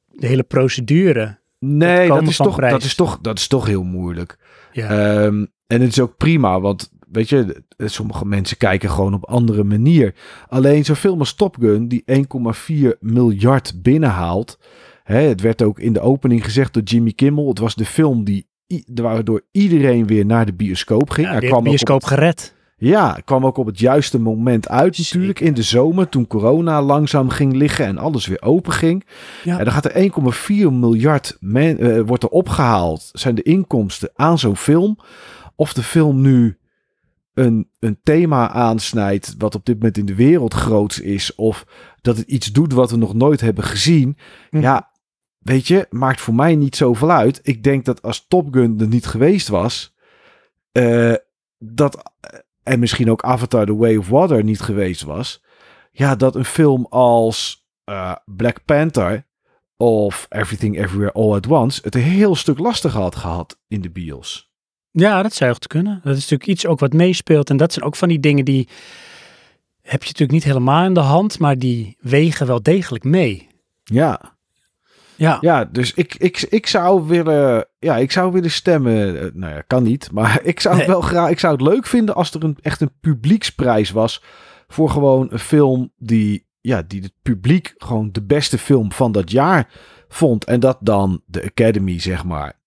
[SPEAKER 1] de hele procedure.
[SPEAKER 2] Nee, dat is, toch,
[SPEAKER 1] prijs.
[SPEAKER 2] dat, is toch, dat is toch heel moeilijk.
[SPEAKER 1] Ja.
[SPEAKER 2] Ehm, en het is ook prima, want weet je, sommige mensen kijken gewoon op andere manier. Alleen zo'n film als Top Gun, die 1,4 miljard binnenhaalt. Hè, het werd ook in de opening gezegd door Jimmy Kimmel. Het was de film die, waardoor iedereen weer naar de bioscoop ging.
[SPEAKER 1] ja,
[SPEAKER 2] Hij kwam
[SPEAKER 1] de
[SPEAKER 2] op
[SPEAKER 1] bioscoop gered.
[SPEAKER 2] Ja, kwam ook op het juiste moment uit natuurlijk. In de zomer, toen corona langzaam ging liggen en alles weer open ging.
[SPEAKER 1] Ja.
[SPEAKER 2] En dan gaat er 1,4 miljard men, eh, wordt er opgehaald. Zijn de inkomsten aan zo'n film. Of de film nu een, een thema aansnijdt wat op dit moment in de wereld groots is. Of dat het iets doet wat we nog nooit hebben gezien.
[SPEAKER 1] Hm.
[SPEAKER 2] Ja, weet je, maakt voor mij niet zoveel uit. Ik denk dat als Top Gun er niet geweest was... eh, dat en misschien ook Avatar The Way of Water niet geweest was, ja, dat een film als eh, Black Panther of Everything Everywhere All at Once het een heel stuk lastiger had gehad in de bios.
[SPEAKER 1] Ja, dat zou goed kunnen. Dat is natuurlijk iets ook wat meespeelt. En dat zijn ook van die dingen die heb je natuurlijk niet helemaal in de hand, maar die wegen wel degelijk mee.
[SPEAKER 2] Ja,
[SPEAKER 1] Ja,
[SPEAKER 2] ja dus ik, ik, ik zou willen, ja, ik zou willen stemmen. eh, Nou ja, kan niet, maar ik zou het wel graag, ik zou het leuk vinden als er een, echt een publieksprijs was voor gewoon een film die, ja, die het publiek gewoon de beste film van dat jaar vond. En dat dan de Academy, zeg maar,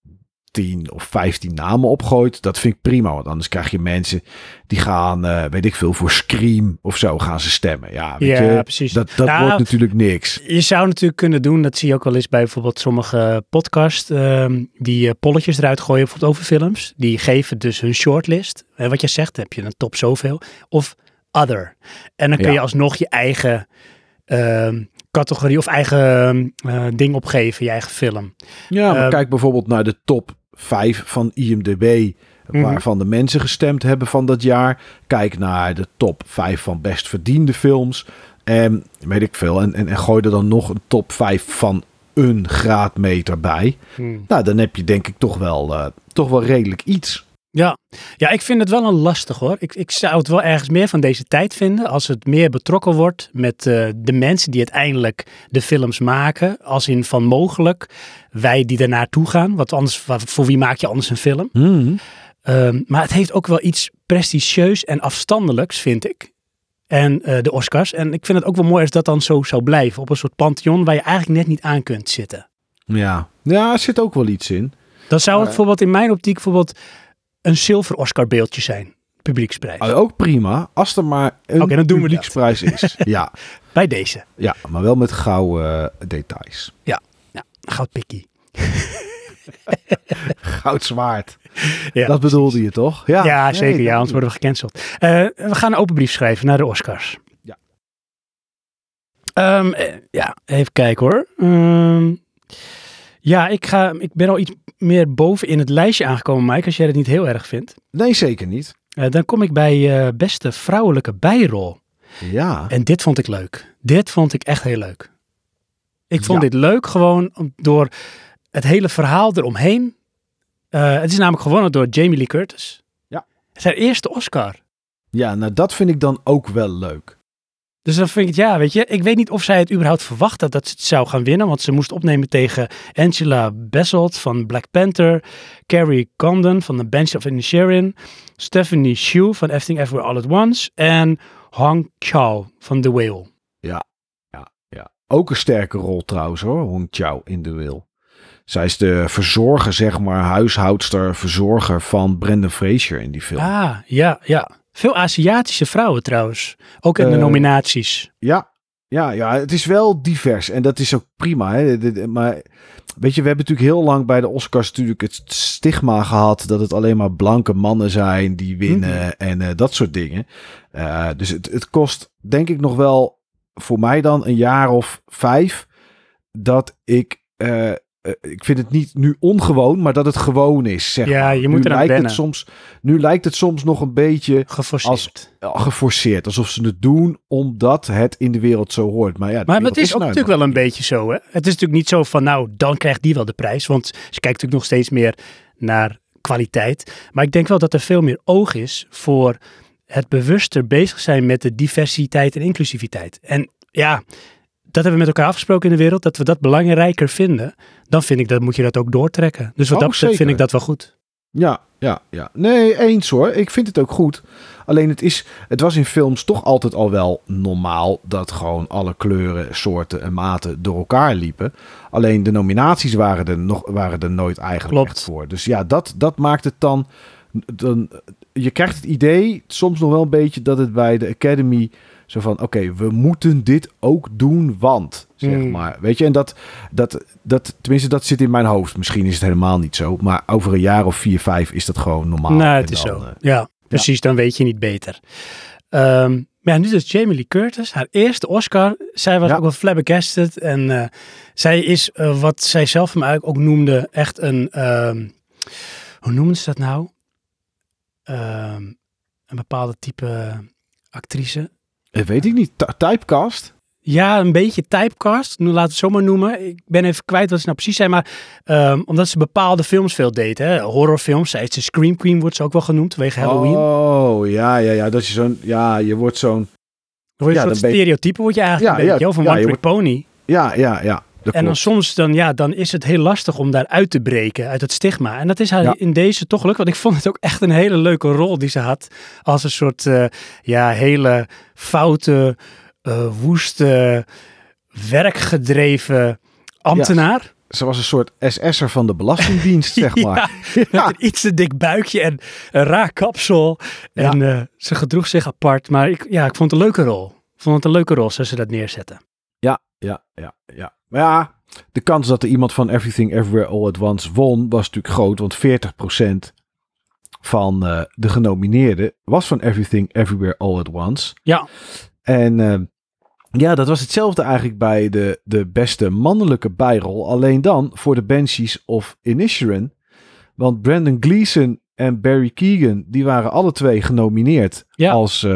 [SPEAKER 2] 10 of 15 namen opgooit. Dat vind ik prima, want anders krijg je mensen die gaan, eh, weet ik veel, voor Scream of zo gaan ze stemmen. Ja, weet
[SPEAKER 1] Ja,
[SPEAKER 2] je,
[SPEAKER 1] precies.
[SPEAKER 2] dat, dat
[SPEAKER 1] Nou,
[SPEAKER 2] wordt natuurlijk niks.
[SPEAKER 1] Je zou natuurlijk kunnen doen, dat zie je ook wel eens bij bijvoorbeeld sommige podcasts, ehm, die eh, polletjes eruit gooien, bijvoorbeeld over films. Die geven dus hun shortlist. En wat je zegt, heb je een top zoveel. Of other. En dan kun
[SPEAKER 2] Ja.
[SPEAKER 1] je alsnog je eigen ehm, categorie of eigen eh, ding opgeven, je eigen film.
[SPEAKER 2] Ja, maar
[SPEAKER 1] Ehm,
[SPEAKER 2] kijk bijvoorbeeld naar de top 5 van IMDb,
[SPEAKER 1] Mhm.
[SPEAKER 2] waarvan de mensen gestemd hebben van dat jaar. Kijk naar de top 5 van best verdiende films. En weet ik veel. En, en, en gooi er dan nog een top 5 van een graadmeter bij. Nou, dan heb je denk ik toch wel, eh, toch wel redelijk iets.
[SPEAKER 1] Ja. ja, ik vind het wel een lastig hoor. Ik, ik zou het wel ergens meer van deze tijd vinden als het meer betrokken wordt met eh, de mensen die uiteindelijk de films maken. Als in van mogelijk wij die ernaar toe gaan. Want anders, voor wie maak je anders een film? Ehm, maar het heeft ook wel iets prestigieus en afstandelijks, vind ik. En eh, de Oscars. En ik vind het ook wel mooi als dat dan zo zou blijven. Op een soort pantheon waar je eigenlijk net niet aan kunt zitten.
[SPEAKER 2] Ja. ja, er zit ook wel iets in.
[SPEAKER 1] Dan zou het bijvoorbeeld in mijn optiek bijvoorbeeld een zilver Oscar beeldje zijn. Publieksprijs.
[SPEAKER 2] Ah, Ook prima, als er maar een
[SPEAKER 1] Oké, dan doen we
[SPEAKER 2] publieksprijs is. ja,
[SPEAKER 1] Bij deze.
[SPEAKER 2] ja, maar wel met gouden eh, details.
[SPEAKER 1] Goudpikkie.
[SPEAKER 2] Goud zwaard.
[SPEAKER 1] Ja,
[SPEAKER 2] dat bedoelde je toch? Ja,
[SPEAKER 1] Ja,
[SPEAKER 2] nee,
[SPEAKER 1] zeker. Ja, anders worden we gecanceld. Eh, we gaan een open brief schrijven naar de Oscars.
[SPEAKER 2] Ja.
[SPEAKER 1] Ehm, eh, ja, even kijken hoor. Ehm, ja, ik, ga, ik ben al iets meer boven in het lijstje aangekomen, Mike, als jij het niet heel erg vindt.
[SPEAKER 2] Nee, zeker niet.
[SPEAKER 1] Eh, dan kom ik bij eh, beste vrouwelijke bijrol.
[SPEAKER 2] Ja.
[SPEAKER 1] En dit vond ik leuk. Dit vond ik echt heel leuk. Ik vond
[SPEAKER 2] Ja.
[SPEAKER 1] dit leuk gewoon door het hele verhaal eromheen. Eh, het is namelijk gewonnen door Jamie Lee Curtis.
[SPEAKER 2] Ja.
[SPEAKER 1] Zijn eerste Oscar.
[SPEAKER 2] Ja, nou dat vind ik dan ook wel leuk.
[SPEAKER 1] Dus dan vind ik het, ja, weet je, ik weet niet of zij het überhaupt verwacht had dat ze het zou gaan winnen. Want ze moest opnemen tegen Angela Bassett van Black Panther, Carrie Condon van The Bench of Inisherin, Stephanie Hsu van Everything Everywhere All at Once en Hong Chao van The Whale.
[SPEAKER 2] Ja, ja. Ook een sterke rol trouwens hoor, Hong Chao in de wil. Zij is de verzorger, zeg maar, huishoudster, verzorger van Brendan Fraser in die film.
[SPEAKER 1] Ah, ja, ja. Veel Aziatische vrouwen trouwens. Ook in de
[SPEAKER 2] Eh,
[SPEAKER 1] nominaties.
[SPEAKER 2] Ja, ja, ja, het is wel divers en dat is ook prima. Hè? Maar weet je, we hebben natuurlijk heel lang bij de Oscars natuurlijk het stigma gehad dat het alleen maar blanke mannen zijn die winnen en eh, dat soort dingen. Eh, dus het, het kost denk ik nog wel voor mij dan een jaar of vijf dat ik ik vind het niet nu ongewoon, maar dat het gewoon is. Zeg
[SPEAKER 1] Ja,
[SPEAKER 2] maar.
[SPEAKER 1] je moet
[SPEAKER 2] nu lijkt het soms, Nu lijkt het soms nog een beetje
[SPEAKER 1] Geforceerd.
[SPEAKER 2] eh, geforceerd. Alsof ze het doen omdat het in de wereld zo hoort. Maar ja,
[SPEAKER 1] Maar het is ook
[SPEAKER 2] nou
[SPEAKER 1] natuurlijk wel een beetje zo. Hè? Het is natuurlijk niet zo van, nou, dan krijgt die wel de prijs. Want ze kijkt natuurlijk nog steeds meer naar kwaliteit. Maar ik denk wel dat er veel meer oog is voor het bewuster bezig zijn met de diversiteit en inclusiviteit. En ja, hebben we met elkaar afgesproken in de wereld, dat we dat belangrijker vinden. Dan vind ik dat moet je dat ook doortrekken. Dus wat
[SPEAKER 2] Oh,
[SPEAKER 1] dat betreft vind ik dat wel goed.
[SPEAKER 2] Ja, ja, ja. Nee, eens hoor. Ik vind het ook goed. Alleen het, is, het was in films toch altijd al wel normaal dat gewoon alle kleuren, soorten en maten door elkaar liepen. Alleen de nominaties waren er, nog, waren er nooit eigenlijk
[SPEAKER 1] Klopt.
[SPEAKER 2] echt voor. Dus ja, dat, dat maakt het dan, dan... Je krijgt het idee soms nog wel een beetje dat het bij de Academy zo van... Oké, we moeten dit ook doen, want... Zeg
[SPEAKER 1] Hmm.
[SPEAKER 2] maar. Weet je, en dat, dat, dat... Tenminste, dat zit in mijn hoofd. Misschien is het helemaal niet zo. Maar over een jaar of vier, vijf is dat gewoon normaal.
[SPEAKER 1] nou, het is zo.
[SPEAKER 2] eh,
[SPEAKER 1] ja, precies. Dan weet je niet beter. Ehm, maar ja, nu dus Jamie Lee Curtis, haar eerste Oscar. Zij was
[SPEAKER 2] Ja.
[SPEAKER 1] ook wel flabbergasted. En eh, zij is, eh, wat zij zelf hem eigenlijk ook noemde, echt een... ehm, hoe noemen ze dat nou? Ehm, een bepaalde type actrice.
[SPEAKER 2] Eh, weet ik niet. Ty- Typecast?
[SPEAKER 1] Ja, een beetje typecast. Nu laten we het zo maar noemen. Ik ben even kwijt wat ze nou precies zijn. Maar ehm, omdat ze bepaalde films veel deed. Hè? Horrorfilms. Zij is de Scream Queen, wordt ze ook wel genoemd. Vanwege Halloween.
[SPEAKER 2] Oh, ja, ja, ja. Dat je zo'n... Ja, je wordt zo'n...
[SPEAKER 1] Word je
[SPEAKER 2] Ja,
[SPEAKER 1] een stereotype, word je eigenlijk
[SPEAKER 2] Ja,
[SPEAKER 1] een beetje.
[SPEAKER 2] ja,
[SPEAKER 1] een
[SPEAKER 2] ja,
[SPEAKER 1] one trick pony.
[SPEAKER 2] Ja, ja, ja.
[SPEAKER 1] En dan soms dan, ja, dan is het heel lastig om daaruit te breken, uit het stigma. En dat is haar
[SPEAKER 2] Ja.
[SPEAKER 1] in deze toch gelukt. Want ik vond het ook echt een hele leuke rol die ze had. Als een soort, eh, ja, hele foute, eh, woeste, werkgedreven ambtenaar.
[SPEAKER 2] Ze was een soort SS'er van de Belastingdienst, zeg maar.
[SPEAKER 1] Ja, met een iets te dik buikje en een raar kapsel. En eh, ze gedroeg zich apart. Maar ik, ja, ik vond het een leuke rol. Ik vond het een leuke rol, zoals ze dat neerzetten.
[SPEAKER 2] Ja, ja, ja, ja. Maar ja, de kans dat er iemand van Everything Everywhere All at Once won was natuurlijk groot. Want 40% van eh, de genomineerden was van Everything Everywhere All at Once.
[SPEAKER 1] Ja.
[SPEAKER 2] En eh, ja, dat was hetzelfde eigenlijk bij de, de beste mannelijke bijrol. Alleen dan voor de Banshees of Inisherin. Want Brandon Gleeson en Barry Keegan, die waren alle twee genomineerd
[SPEAKER 1] Ja.
[SPEAKER 2] als,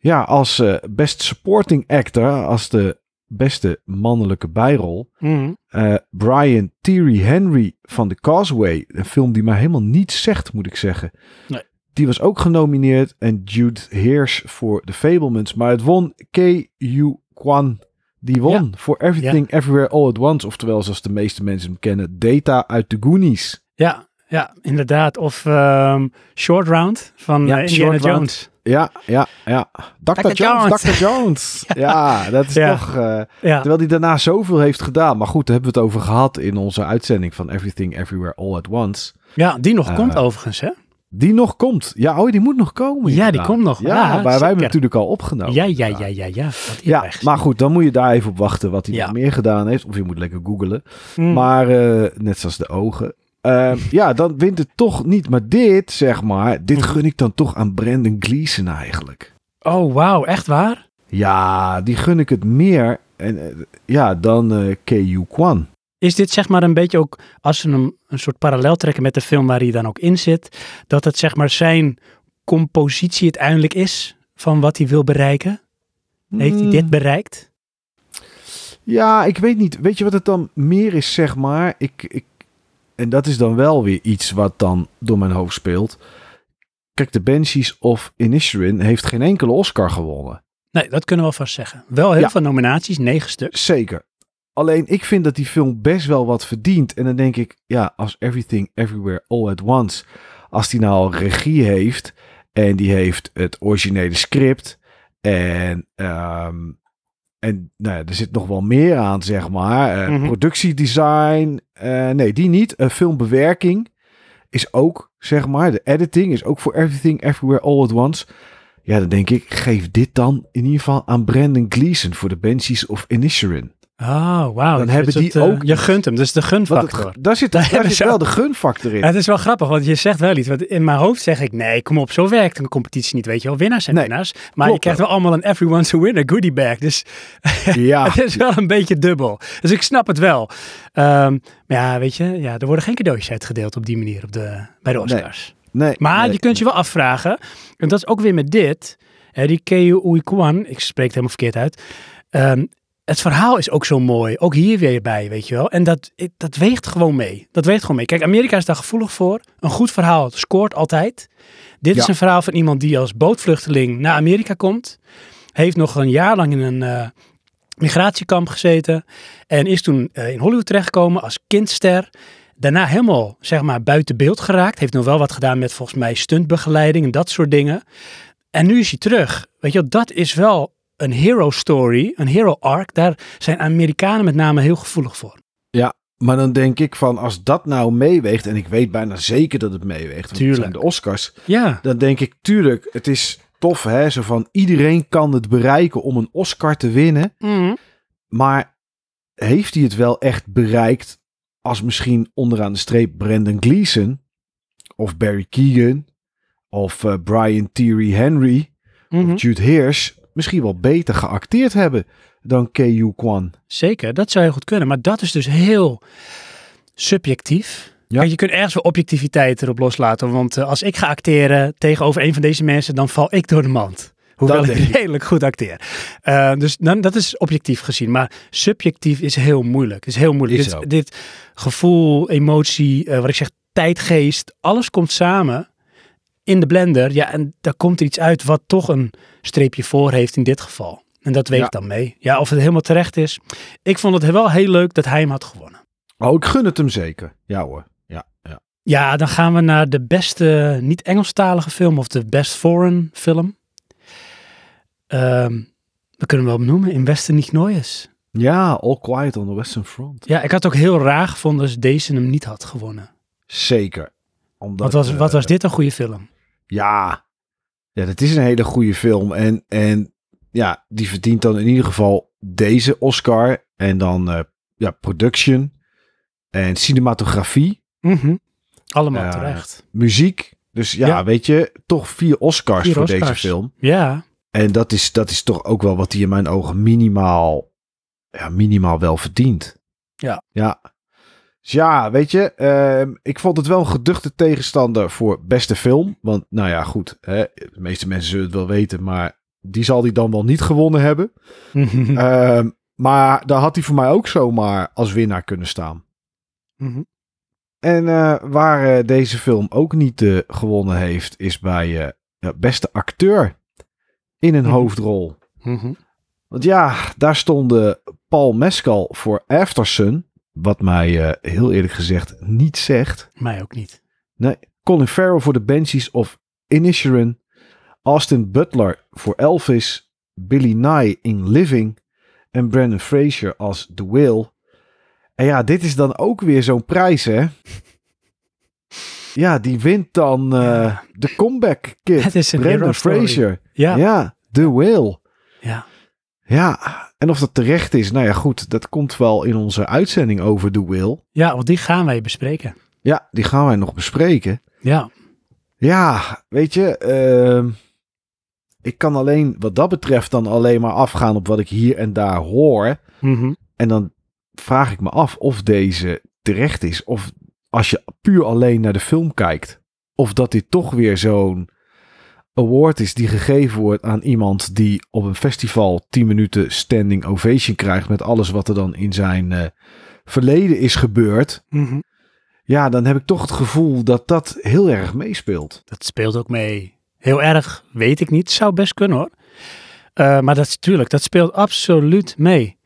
[SPEAKER 2] ja, als eh, best supporting actor, als de beste mannelijke bijrol. Eh, Brian Thierry Henry van The Causeway, een film die mij helemaal niets zegt, moet ik zeggen.
[SPEAKER 1] Nee.
[SPEAKER 2] Die was ook genomineerd. En Jude Hirsch voor The Fablemans. Maar het won K.U. Kwan. Die won voor Everything Everywhere All at Once. Oftewel, zoals de meeste mensen hem kennen, Data uit The Goonies.
[SPEAKER 1] Ja, ja, inderdaad. Of ehm, Short Round van
[SPEAKER 2] Ja,
[SPEAKER 1] eh, Indiana. Jones.
[SPEAKER 2] Ja, ja, ja. Dr.
[SPEAKER 1] Dr.
[SPEAKER 2] Jones. Dr. Jones. ja. dat is
[SPEAKER 1] Ja.
[SPEAKER 2] toch... eh,
[SPEAKER 1] Ja,
[SPEAKER 2] Terwijl hij daarna zoveel heeft gedaan. Maar goed, daar hebben we het over gehad in onze uitzending van Everything Everywhere All at Once.
[SPEAKER 1] ja die nog
[SPEAKER 2] Eh,
[SPEAKER 1] komt overigens, hè?
[SPEAKER 2] Die nog komt. Ja, oh, die moet nog komen.
[SPEAKER 1] Ja, die komt nog.
[SPEAKER 2] Ja,
[SPEAKER 1] Ja,
[SPEAKER 2] maar wij hebben natuurlijk al opgenomen.
[SPEAKER 1] ja, ja, ja, ja, ja.
[SPEAKER 2] Ja, maar goed, dan moet je daar even op wachten wat hij
[SPEAKER 1] Ja.
[SPEAKER 2] nog meer gedaan heeft. Of je moet lekker googlen.
[SPEAKER 1] gezien. Mm.
[SPEAKER 2] Maar eh, net zoals de ogen. Eh, ja, dan wint het toch niet. Maar dit, zeg maar, dit
[SPEAKER 1] Mhm.
[SPEAKER 2] gun ik dan toch aan Brandon Gleeson eigenlijk.
[SPEAKER 1] Oh, wauw, echt waar?
[SPEAKER 2] Ja, die gun ik het meer en, eh, ja, dan K.U. Kwan.
[SPEAKER 1] Is dit zeg maar een beetje ook, als we hem een soort parallel trekken met de film waar hij dan ook in zit, dat het zeg maar zijn compositie uiteindelijk is van wat hij wil bereiken? Heeft hij dit bereikt?
[SPEAKER 2] Ja, ik weet niet. Weet je wat het dan meer is, zeg maar? Ik, ik, en dat is dan wel weer iets wat dan door mijn hoofd speelt. Kijk, de Banshees of Inisherin heeft geen enkele Oscar gewonnen.
[SPEAKER 1] Nee, dat kunnen we vast zeggen. Wel heel
[SPEAKER 2] Ja.
[SPEAKER 1] veel nominaties, negen stuks.
[SPEAKER 2] Zeker. Alleen ik vind dat die film best wel wat verdient. En dan denk ik, ja, als Everything Everywhere All at Once, als die nou al regie heeft en die heeft het originele script en, ehm, en nou ja, er zit nog wel meer aan, zeg maar. Eh,
[SPEAKER 1] Mhm.
[SPEAKER 2] Productiedesign, eh, nee, die niet. Eh, filmbewerking is ook, zeg maar, de editing is ook voor Everything Everywhere All at Once. Ja, dan denk ik, geef dit dan in ieder geval aan Brandon Gleeson voor de Banshees of Inisherin.
[SPEAKER 1] Oh, wauw.
[SPEAKER 2] Dan hebben die
[SPEAKER 1] eh,
[SPEAKER 2] ook-
[SPEAKER 1] Je gunt hem, dus de gunfactor.
[SPEAKER 2] het, daar zit,
[SPEAKER 1] Daar
[SPEAKER 2] daar zit wel de gunfactor in.
[SPEAKER 1] Ja, het is wel grappig, want je zegt wel iets. Want in mijn hoofd zeg ik, nee, kom op, zo werkt een competitie niet, weet je wel. Winnaars
[SPEAKER 2] Nee,
[SPEAKER 1] winnaars. Maar je krijgt wel allemaal een everyone's a winner goodie bag. Dus
[SPEAKER 2] Ja,
[SPEAKER 1] het is wel een beetje dubbel. Dus ik snap het wel. Ehm, maar ja, weet je, ja, er worden geen cadeautjes uitgedeeld op die manier op de, bij de Oscars.
[SPEAKER 2] nee.
[SPEAKER 1] Maar
[SPEAKER 2] nee.
[SPEAKER 1] je kunt je wel afvragen, en dat is ook weer met dit, die Keo Uikwan, ik spreek het helemaal verkeerd uit. Ehm, het verhaal is ook zo mooi, ook hier weer bij, weet je wel. En dat, dat weegt gewoon mee. Dat weegt gewoon mee. Kijk, Amerika is daar gevoelig voor. Een goed verhaal scoort altijd. Dit is een verhaal van iemand die als bootvluchteling naar Amerika komt. Heeft nog een jaar lang in een eh, migratiekamp gezeten. En is toen eh, in Hollywood terechtgekomen als kindster. Daarna helemaal, zeg maar, buiten beeld geraakt. Heeft nog wel wat gedaan met volgens mij stuntbegeleiding en dat soort dingen. En nu is hij terug. Weet je, wel, dat is wel een hero story, een hero arc. Daar zijn Amerikanen met name heel gevoelig voor.
[SPEAKER 2] Maar dan denk ik van, als dat nou meeweegt, en ik weet bijna zeker dat het meeweegt, want het
[SPEAKER 1] Tuurlijk.
[SPEAKER 2] zijn de Oscars,
[SPEAKER 1] Ja,
[SPEAKER 2] dan denk ik, tuurlijk, het is tof, hè, zo van, iedereen kan het bereiken om een Oscar te winnen,
[SPEAKER 1] Mhm.
[SPEAKER 2] maar heeft hij het wel echt bereikt als misschien onderaan de streep Brandon Gleeson, of Barry Keegan, of eh, Brian Thierry Henry,
[SPEAKER 1] Mhm.
[SPEAKER 2] of Jude Hirsch, misschien wel beter geacteerd hebben dan K.U. Kwan.
[SPEAKER 1] zeker. Dat zou heel goed kunnen. Maar dat is dus heel subjectief.
[SPEAKER 2] Ja.
[SPEAKER 1] Je kunt ergens wel objectiviteit erop loslaten. Want eh, als ik ga acteren tegenover een van deze mensen, dan val ik door de mand. Hoewel
[SPEAKER 2] Dat
[SPEAKER 1] ik redelijk goed acteer. Eh, dus dan, dat is objectief gezien. Maar subjectief is heel moeilijk. Is heel moeilijk.
[SPEAKER 2] Is
[SPEAKER 1] dit, dit gevoel, emotie, eh, wat ik zeg, tijdgeest, alles komt samen in de blender. Ja, en daar komt er iets uit wat toch een streepje voor heeft in dit geval. En dat weegt
[SPEAKER 2] Ja.
[SPEAKER 1] dan mee. Ja, of het helemaal terecht is. Ik vond het wel heel leuk dat hij hem had gewonnen.
[SPEAKER 2] Oh, ik gun het hem zeker. Ja hoor. Ja, ja.
[SPEAKER 1] Ja, dan gaan we naar de beste niet-Engelstalige film of de best foreign film. Ehm, we kunnen hem wel benoemen, In Westen niet Neues.
[SPEAKER 2] Ja, All Quiet on the Western Front.
[SPEAKER 1] Ja, ik had het ook heel raar gevonden als deze hem niet had gewonnen.
[SPEAKER 2] Zeker. Omdat,
[SPEAKER 1] Wat was, wat
[SPEAKER 2] eh,
[SPEAKER 1] was dit een goede film?
[SPEAKER 2] Ja. Ja, dat is een hele goede film. En, en ja, die verdient dan in ieder geval deze Oscar. En dan eh, ja, production. En cinematografie.
[SPEAKER 1] Mhm. Allemaal
[SPEAKER 2] Ja.
[SPEAKER 1] terecht.
[SPEAKER 2] Muziek. Dus ja,
[SPEAKER 1] Ja.
[SPEAKER 2] weet je, toch vier Oscars
[SPEAKER 1] Vier
[SPEAKER 2] voor
[SPEAKER 1] Oscars.
[SPEAKER 2] deze film.
[SPEAKER 1] Ja,
[SPEAKER 2] En dat is, dat is toch ook wel wat hij in mijn ogen minimaal, ja, minimaal wel verdient.
[SPEAKER 1] Ja.
[SPEAKER 2] Ja. Dus ja, weet je, ehm, ik vond het wel een geduchte tegenstander voor beste film. Want, nou ja, goed, hè, de meeste mensen zullen het wel weten, maar die zal hij dan wel niet gewonnen hebben. Ehm, maar daar had hij voor mij ook zomaar als winnaar kunnen staan.
[SPEAKER 1] Mhm.
[SPEAKER 2] En eh, waar eh, deze film ook niet eh, gewonnen heeft, is bij beste acteur in een
[SPEAKER 1] Mhm.
[SPEAKER 2] hoofdrol.
[SPEAKER 1] Mhm.
[SPEAKER 2] Want ja, daar stonden Paul Mescal voor Aftersun, wat mij eh, heel eerlijk gezegd niet zegt.
[SPEAKER 1] Mij ook niet.
[SPEAKER 2] Nee, Colin Farrell voor The Banshees of Inisherin, Austin Butler voor Elvis, Billy Nye in Living en Brandon Fraser als The Whale. En ja, dit is dan ook weer zo'n prijs, hè? Ja, die wint dan eh,
[SPEAKER 1] Ja.
[SPEAKER 2] de comeback kid.
[SPEAKER 1] Het is een
[SPEAKER 2] Brandon. Fraser.
[SPEAKER 1] Ja, ja.
[SPEAKER 2] Ja, The Whale.
[SPEAKER 1] ja.
[SPEAKER 2] Ja, en of dat terecht is, nou ja, goed, dat komt wel in onze uitzending over The Whale.
[SPEAKER 1] want die gaan wij bespreken.
[SPEAKER 2] Ja, die gaan wij nog bespreken.
[SPEAKER 1] Ja,
[SPEAKER 2] Ja, weet je, ehm, ik kan alleen wat dat betreft dan alleen maar afgaan op wat ik hier en daar hoor.
[SPEAKER 1] Mhm.
[SPEAKER 2] En dan vraag ik me af of deze terecht is. Of als je puur alleen naar de film kijkt. Of dat dit toch weer zo'n award is die gegeven wordt aan iemand die op een festival 10 minuten standing ovation krijgt. Met alles wat er dan in zijn eh, verleden is gebeurd.
[SPEAKER 1] Mhm.
[SPEAKER 2] Ja, dan heb ik toch het gevoel dat dat heel erg meespeelt.
[SPEAKER 1] dat speelt ook mee. Heel erg, weet ik niet. Zou best kunnen hoor. Eh, maar dat is natuurlijk, dat speelt absoluut mee.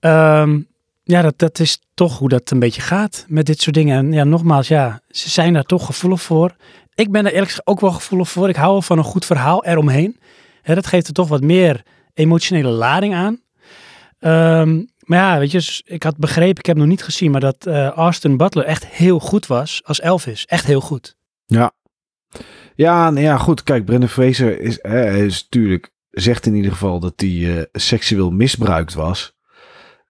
[SPEAKER 1] Ehm, ja, dat, dat is toch hoe dat een beetje gaat met dit soort dingen. En ja, nogmaals, ja, ze zijn daar toch gevoelig voor. Ik ben er eerlijk gezegd ook wel gevoelig voor. Ik hou van een goed verhaal eromheen. Dat geeft er toch wat meer emotionele lading aan. Ehm, maar ja, weet je, s- ik had begrepen, ik heb nog niet gezien, maar dat Austin Butler echt heel goed was als Elvis. Echt heel goed.
[SPEAKER 2] Ja, nou ja, goed. Kijk, Brendan Fraser is, is natuurlijk, zegt in ieder geval dat hij eh, seksueel misbruikt was.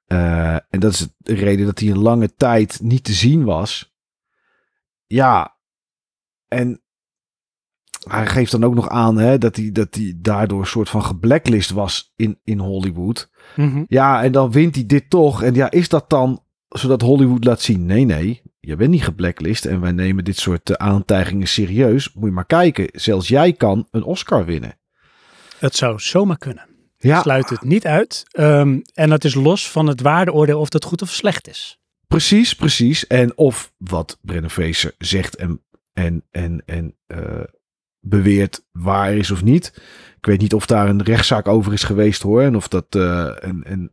[SPEAKER 2] Eh, en dat is de reden dat hij een lange tijd niet te zien was. Ja, en hij geeft dan ook nog aan hè, dat, hij, dat hij daardoor een soort van geblacklist was in, in Hollywood.
[SPEAKER 1] Mhm.
[SPEAKER 2] Ja, en dan wint hij dit toch. En ja, is dat dan zodat Hollywood laat zien? Nee, nee, je bent niet geblacklist en wij nemen dit soort eh, aantijgingen serieus. Moet je maar kijken, zelfs jij kan een Oscar winnen.
[SPEAKER 1] Het zou zomaar kunnen.
[SPEAKER 2] Ja,
[SPEAKER 1] Sluit het niet uit. Ehm, en dat is los van het waardeoordeel of dat goed of slecht is.
[SPEAKER 2] precies, precies. En of wat Brennan Fraser zegt en, en, en, en eh, beweert waar is of niet. Ik weet niet of daar een rechtszaak over is geweest hoor. En of dat, eh, en, en,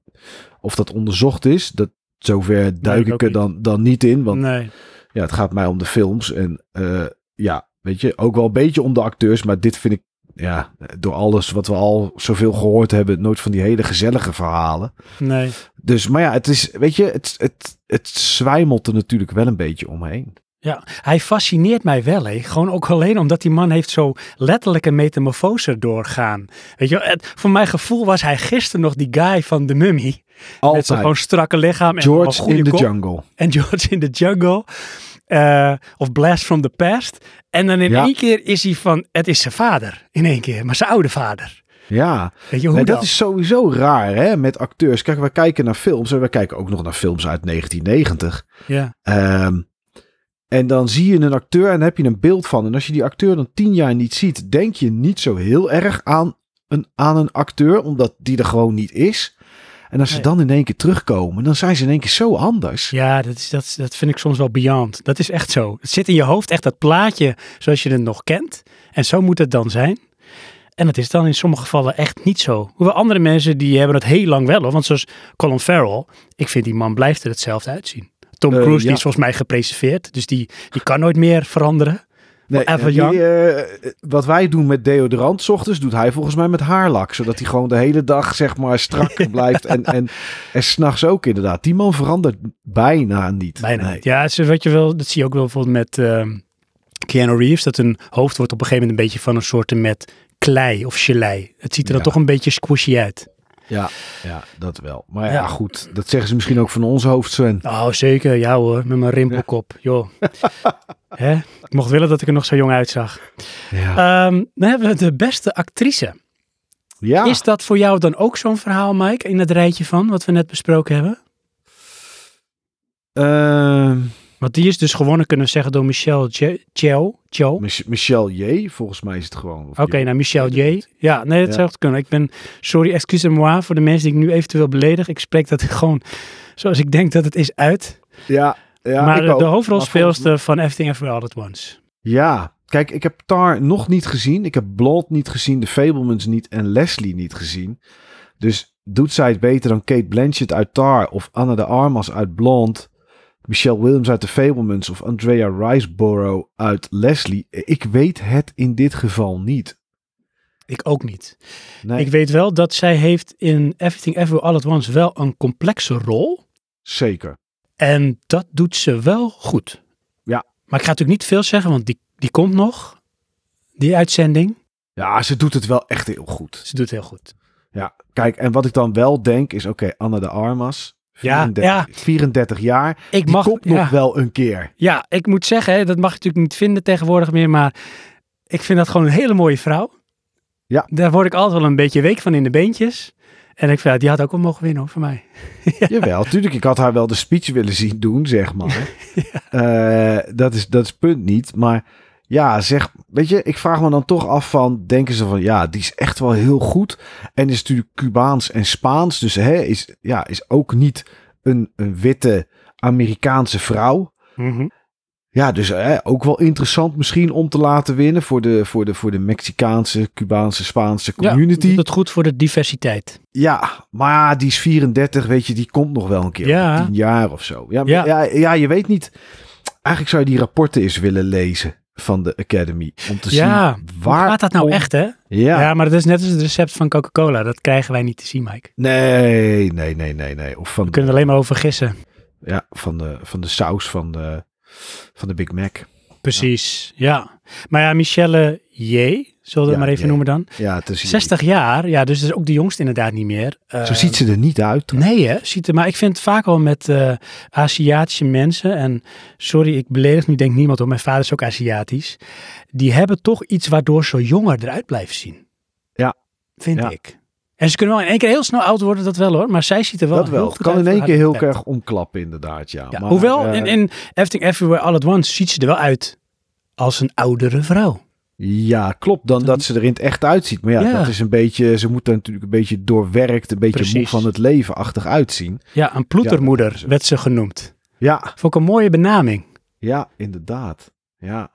[SPEAKER 2] of dat onderzocht is. Dat, zover duik
[SPEAKER 1] ik
[SPEAKER 2] er dan, dan niet in. Want
[SPEAKER 1] nee.
[SPEAKER 2] ja, het gaat mij om de films. En eh, ja, weet je, ook wel een beetje om de acteurs. Maar dit vind ik, ja, door alles wat we al zoveel gehoord hebben, nooit van die hele gezellige verhalen.
[SPEAKER 1] Nee.
[SPEAKER 2] Dus, maar ja, het is, weet je, het, het, het zwijmelt er natuurlijk wel een beetje omheen.
[SPEAKER 1] Ja, hij fascineert mij wel. Hè. Gewoon ook alleen omdat die man heeft zo letterlijk een metamorfose doorgaan. Weet je, het, voor mijn gevoel was hij gisteren nog die guy van de mummy. Met zijn
[SPEAKER 2] Altijd.
[SPEAKER 1] gewoon strakke lichaam en
[SPEAKER 2] George
[SPEAKER 1] goede
[SPEAKER 2] in the
[SPEAKER 1] kop.
[SPEAKER 2] Jungle.
[SPEAKER 1] En George in the Jungle. eh, of Blast from the Past. En dan in
[SPEAKER 2] Ja.
[SPEAKER 1] één keer is hij van, het is zijn vader. In één keer, maar zijn oude vader.
[SPEAKER 2] Ja,
[SPEAKER 1] Weet je hoe
[SPEAKER 2] nee, dat is sowieso raar hè, met acteurs. Kijk, we kijken naar films en we kijken ook nog naar films uit 1990.
[SPEAKER 1] Ja,
[SPEAKER 2] Ehm, en dan zie je een acteur en heb je een beeld van. En als je die acteur dan tien jaar niet ziet, denk je niet zo heel erg aan een, aan een acteur, omdat die er gewoon niet is. En als ze dan in één keer terugkomen, dan zijn ze in één keer zo anders.
[SPEAKER 1] ja dat, is, dat, is- dat vind ik soms wel beyond. Dat is echt zo. Het zit in je hoofd, echt dat plaatje zoals je het nog kent. En zo moet het dan zijn. En dat is dan in sommige gevallen echt niet zo. Hoewel andere mensen die hebben het heel lang wel. Hoor. Want zoals Colin Farrell, ik vind die man blijft er hetzelfde uitzien. Tom
[SPEAKER 2] Eh,
[SPEAKER 1] Cruise
[SPEAKER 2] ja.
[SPEAKER 1] die is volgens mij gepreserveerd. Dus die, die kan nooit meer veranderen. Forever
[SPEAKER 2] die, eh, wat wij doen met deodorant 's ochtends, doet hij volgens mij met haarlak. Zodat hij gewoon de hele dag zeg maar strak blijft. En, en, en s'nachts ook inderdaad. Die man verandert bijna niet.
[SPEAKER 1] Bijna
[SPEAKER 2] Nee.
[SPEAKER 1] niet. Ja, wat je wel, dat zie je ook wel bijvoorbeeld met ehm Keanu Reeves. Dat een hoofd wordt op een gegeven moment een beetje van een soort met klei of gelei. Het ziet er dan
[SPEAKER 2] Ja.
[SPEAKER 1] toch een beetje squishy uit.
[SPEAKER 2] Ja, ja, dat wel. Maar ja,
[SPEAKER 1] Ja.
[SPEAKER 2] goed. Dat zeggen ze misschien ook van onze hoofd, Sven.
[SPEAKER 1] Oh, zeker. Ja hoor, met mijn rimpelkop. Joh. Hè? Ik mocht willen dat ik er nog zo jong uitzag.
[SPEAKER 2] Ja.
[SPEAKER 1] Ehm, dan hebben we de beste actrice.
[SPEAKER 2] ja.
[SPEAKER 1] Is dat voor jou dan ook zo'n verhaal, Mike, in het rijtje van wat we net besproken hebben?
[SPEAKER 2] Ehm,
[SPEAKER 1] Want die is dus gewonnen, kunnen we zeggen, door Michelle Joe. Joe.
[SPEAKER 2] Mich- Michelle J, volgens mij is het gewoon.
[SPEAKER 1] Oké,
[SPEAKER 2] J.
[SPEAKER 1] nou Michelle J. Ja, nee, dat
[SPEAKER 2] Ja.
[SPEAKER 1] zou goed kunnen. Ik ben, sorry, excusez-moi voor de mensen die ik nu eventueel beledig. Ik spreek dat gewoon zoals ik denk dat het is uit.
[SPEAKER 2] Ja, ja
[SPEAKER 1] maar
[SPEAKER 2] ik
[SPEAKER 1] de, de hoofdrolspeelster van Everything Everywhere All At Once.
[SPEAKER 2] Ja, kijk, ik heb Tar nog niet gezien. Ik heb Blonde niet gezien, de Fablemans niet en Leslie niet gezien. Dus doet zij het beter dan Kate Blanchett uit Tar of Anna de Armas uit Blonde, Michelle Williams uit de Fablemans of Andrea Riseborough uit Leslie? Ik weet het in dit geval niet.
[SPEAKER 1] Ik ook niet.
[SPEAKER 2] Nee,
[SPEAKER 1] Ik weet wel dat zij heeft in Everything Everywhere All At Once wel een complexe rol.
[SPEAKER 2] zeker.
[SPEAKER 1] En dat doet ze wel goed.
[SPEAKER 2] Ja.
[SPEAKER 1] Maar ik ga natuurlijk niet veel zeggen, want die, die komt nog. Die uitzending.
[SPEAKER 2] Ja, ze doet het wel echt heel goed.
[SPEAKER 1] Ze doet heel goed.
[SPEAKER 2] Ja, kijk, en wat ik dan wel denk is, oké, Anna de Armas, 34,
[SPEAKER 1] ja.
[SPEAKER 2] 34 jaar,
[SPEAKER 1] Ik
[SPEAKER 2] die
[SPEAKER 1] mag,
[SPEAKER 2] komt
[SPEAKER 1] ja.
[SPEAKER 2] nog wel een keer.
[SPEAKER 1] Ja, ik moet zeggen, hè, dat mag je natuurlijk niet vinden tegenwoordig meer, maar ik vind dat gewoon een hele mooie vrouw.
[SPEAKER 2] Ja.
[SPEAKER 1] Daar word ik altijd wel een beetje week van in de beentjes. En ik vind, ja, die had ook wel mogen winnen hoor, voor mij.
[SPEAKER 2] Jawel, natuurlijk. Ik had haar wel de speech willen zien doen, zeg maar. Eh, dat, is, dat is punt niet. Maar ja, zeg, weet je, ik vraag me dan toch af van, denken ze van, ja, die is echt wel heel goed. En is natuurlijk Cubaans en Spaans. Dus hè, is, ja, is ook niet een, een witte Amerikaanse vrouw.
[SPEAKER 1] Mhm.
[SPEAKER 2] Ja, dus hè, ook wel interessant misschien om te laten winnen voor de, voor de, voor de Mexicaanse, Cubaanse, Spaanse community.
[SPEAKER 1] Ja, dat goed voor de diversiteit.
[SPEAKER 2] Ja, maar die is 34, weet je, die komt nog wel een keer.
[SPEAKER 1] Ja.
[SPEAKER 2] Ja. 10 jaar of zo. Ja,
[SPEAKER 1] Ja.
[SPEAKER 2] ja. Ja, ja, je weet niet. Eigenlijk zou je die rapporten eens willen lezen van de Academy. Om te
[SPEAKER 1] ja,
[SPEAKER 2] zien waar.
[SPEAKER 1] gaat dat nou echt hè?
[SPEAKER 2] Ja.
[SPEAKER 1] Ja. maar dat is net als het recept van Coca-Cola. Dat krijgen wij niet te zien, Mike.
[SPEAKER 2] Nee, nee, nee, nee, nee. Of van,
[SPEAKER 1] We kunnen er alleen maar over gissen.
[SPEAKER 2] ja, van, de, van de saus van de, van de Big Mac.
[SPEAKER 1] Precies, ja. Maar ja, Michelle J, zullen we
[SPEAKER 2] Ja,
[SPEAKER 1] het maar even noemen dan.
[SPEAKER 2] Ja, het is
[SPEAKER 1] 60 jaar, ja, dus is ook de jongste inderdaad niet meer.
[SPEAKER 2] Zo ziet ze er niet uit.
[SPEAKER 1] Nee, hè? Ziet er, maar ik vind het vaak al met eh, Aziatische mensen. En sorry, ik beledig nu denk niemand op. Mijn vader is ook Aziatisch. Die hebben toch iets waardoor ze jonger eruit blijven zien.
[SPEAKER 2] Ja.
[SPEAKER 1] Vind
[SPEAKER 2] Ja.
[SPEAKER 1] ik. En ze kunnen wel in één keer heel snel oud worden, dat wel hoor. Maar zij ziet er wel
[SPEAKER 2] dat wel. Het kan in één keer heel erg omklappen, inderdaad. Ja.
[SPEAKER 1] Ja,
[SPEAKER 2] Maar,
[SPEAKER 1] hoewel,
[SPEAKER 2] eh,
[SPEAKER 1] in, in Everything Everywhere All at Once ziet ze er wel uit als een oudere vrouw.
[SPEAKER 2] Ja, klopt. Dan dat ze er in het echt uitziet. Maar ja,
[SPEAKER 1] Ja.
[SPEAKER 2] dat is een beetje. Ze moet er natuurlijk een beetje doorwerkt, een beetje moe van het leven-achtig uitzien.
[SPEAKER 1] Ja, een ploetermoeder
[SPEAKER 2] Ja,
[SPEAKER 1] werd ze genoemd.
[SPEAKER 2] Ja,
[SPEAKER 1] Vond ik een mooie benaming.
[SPEAKER 2] ja, inderdaad. Ja.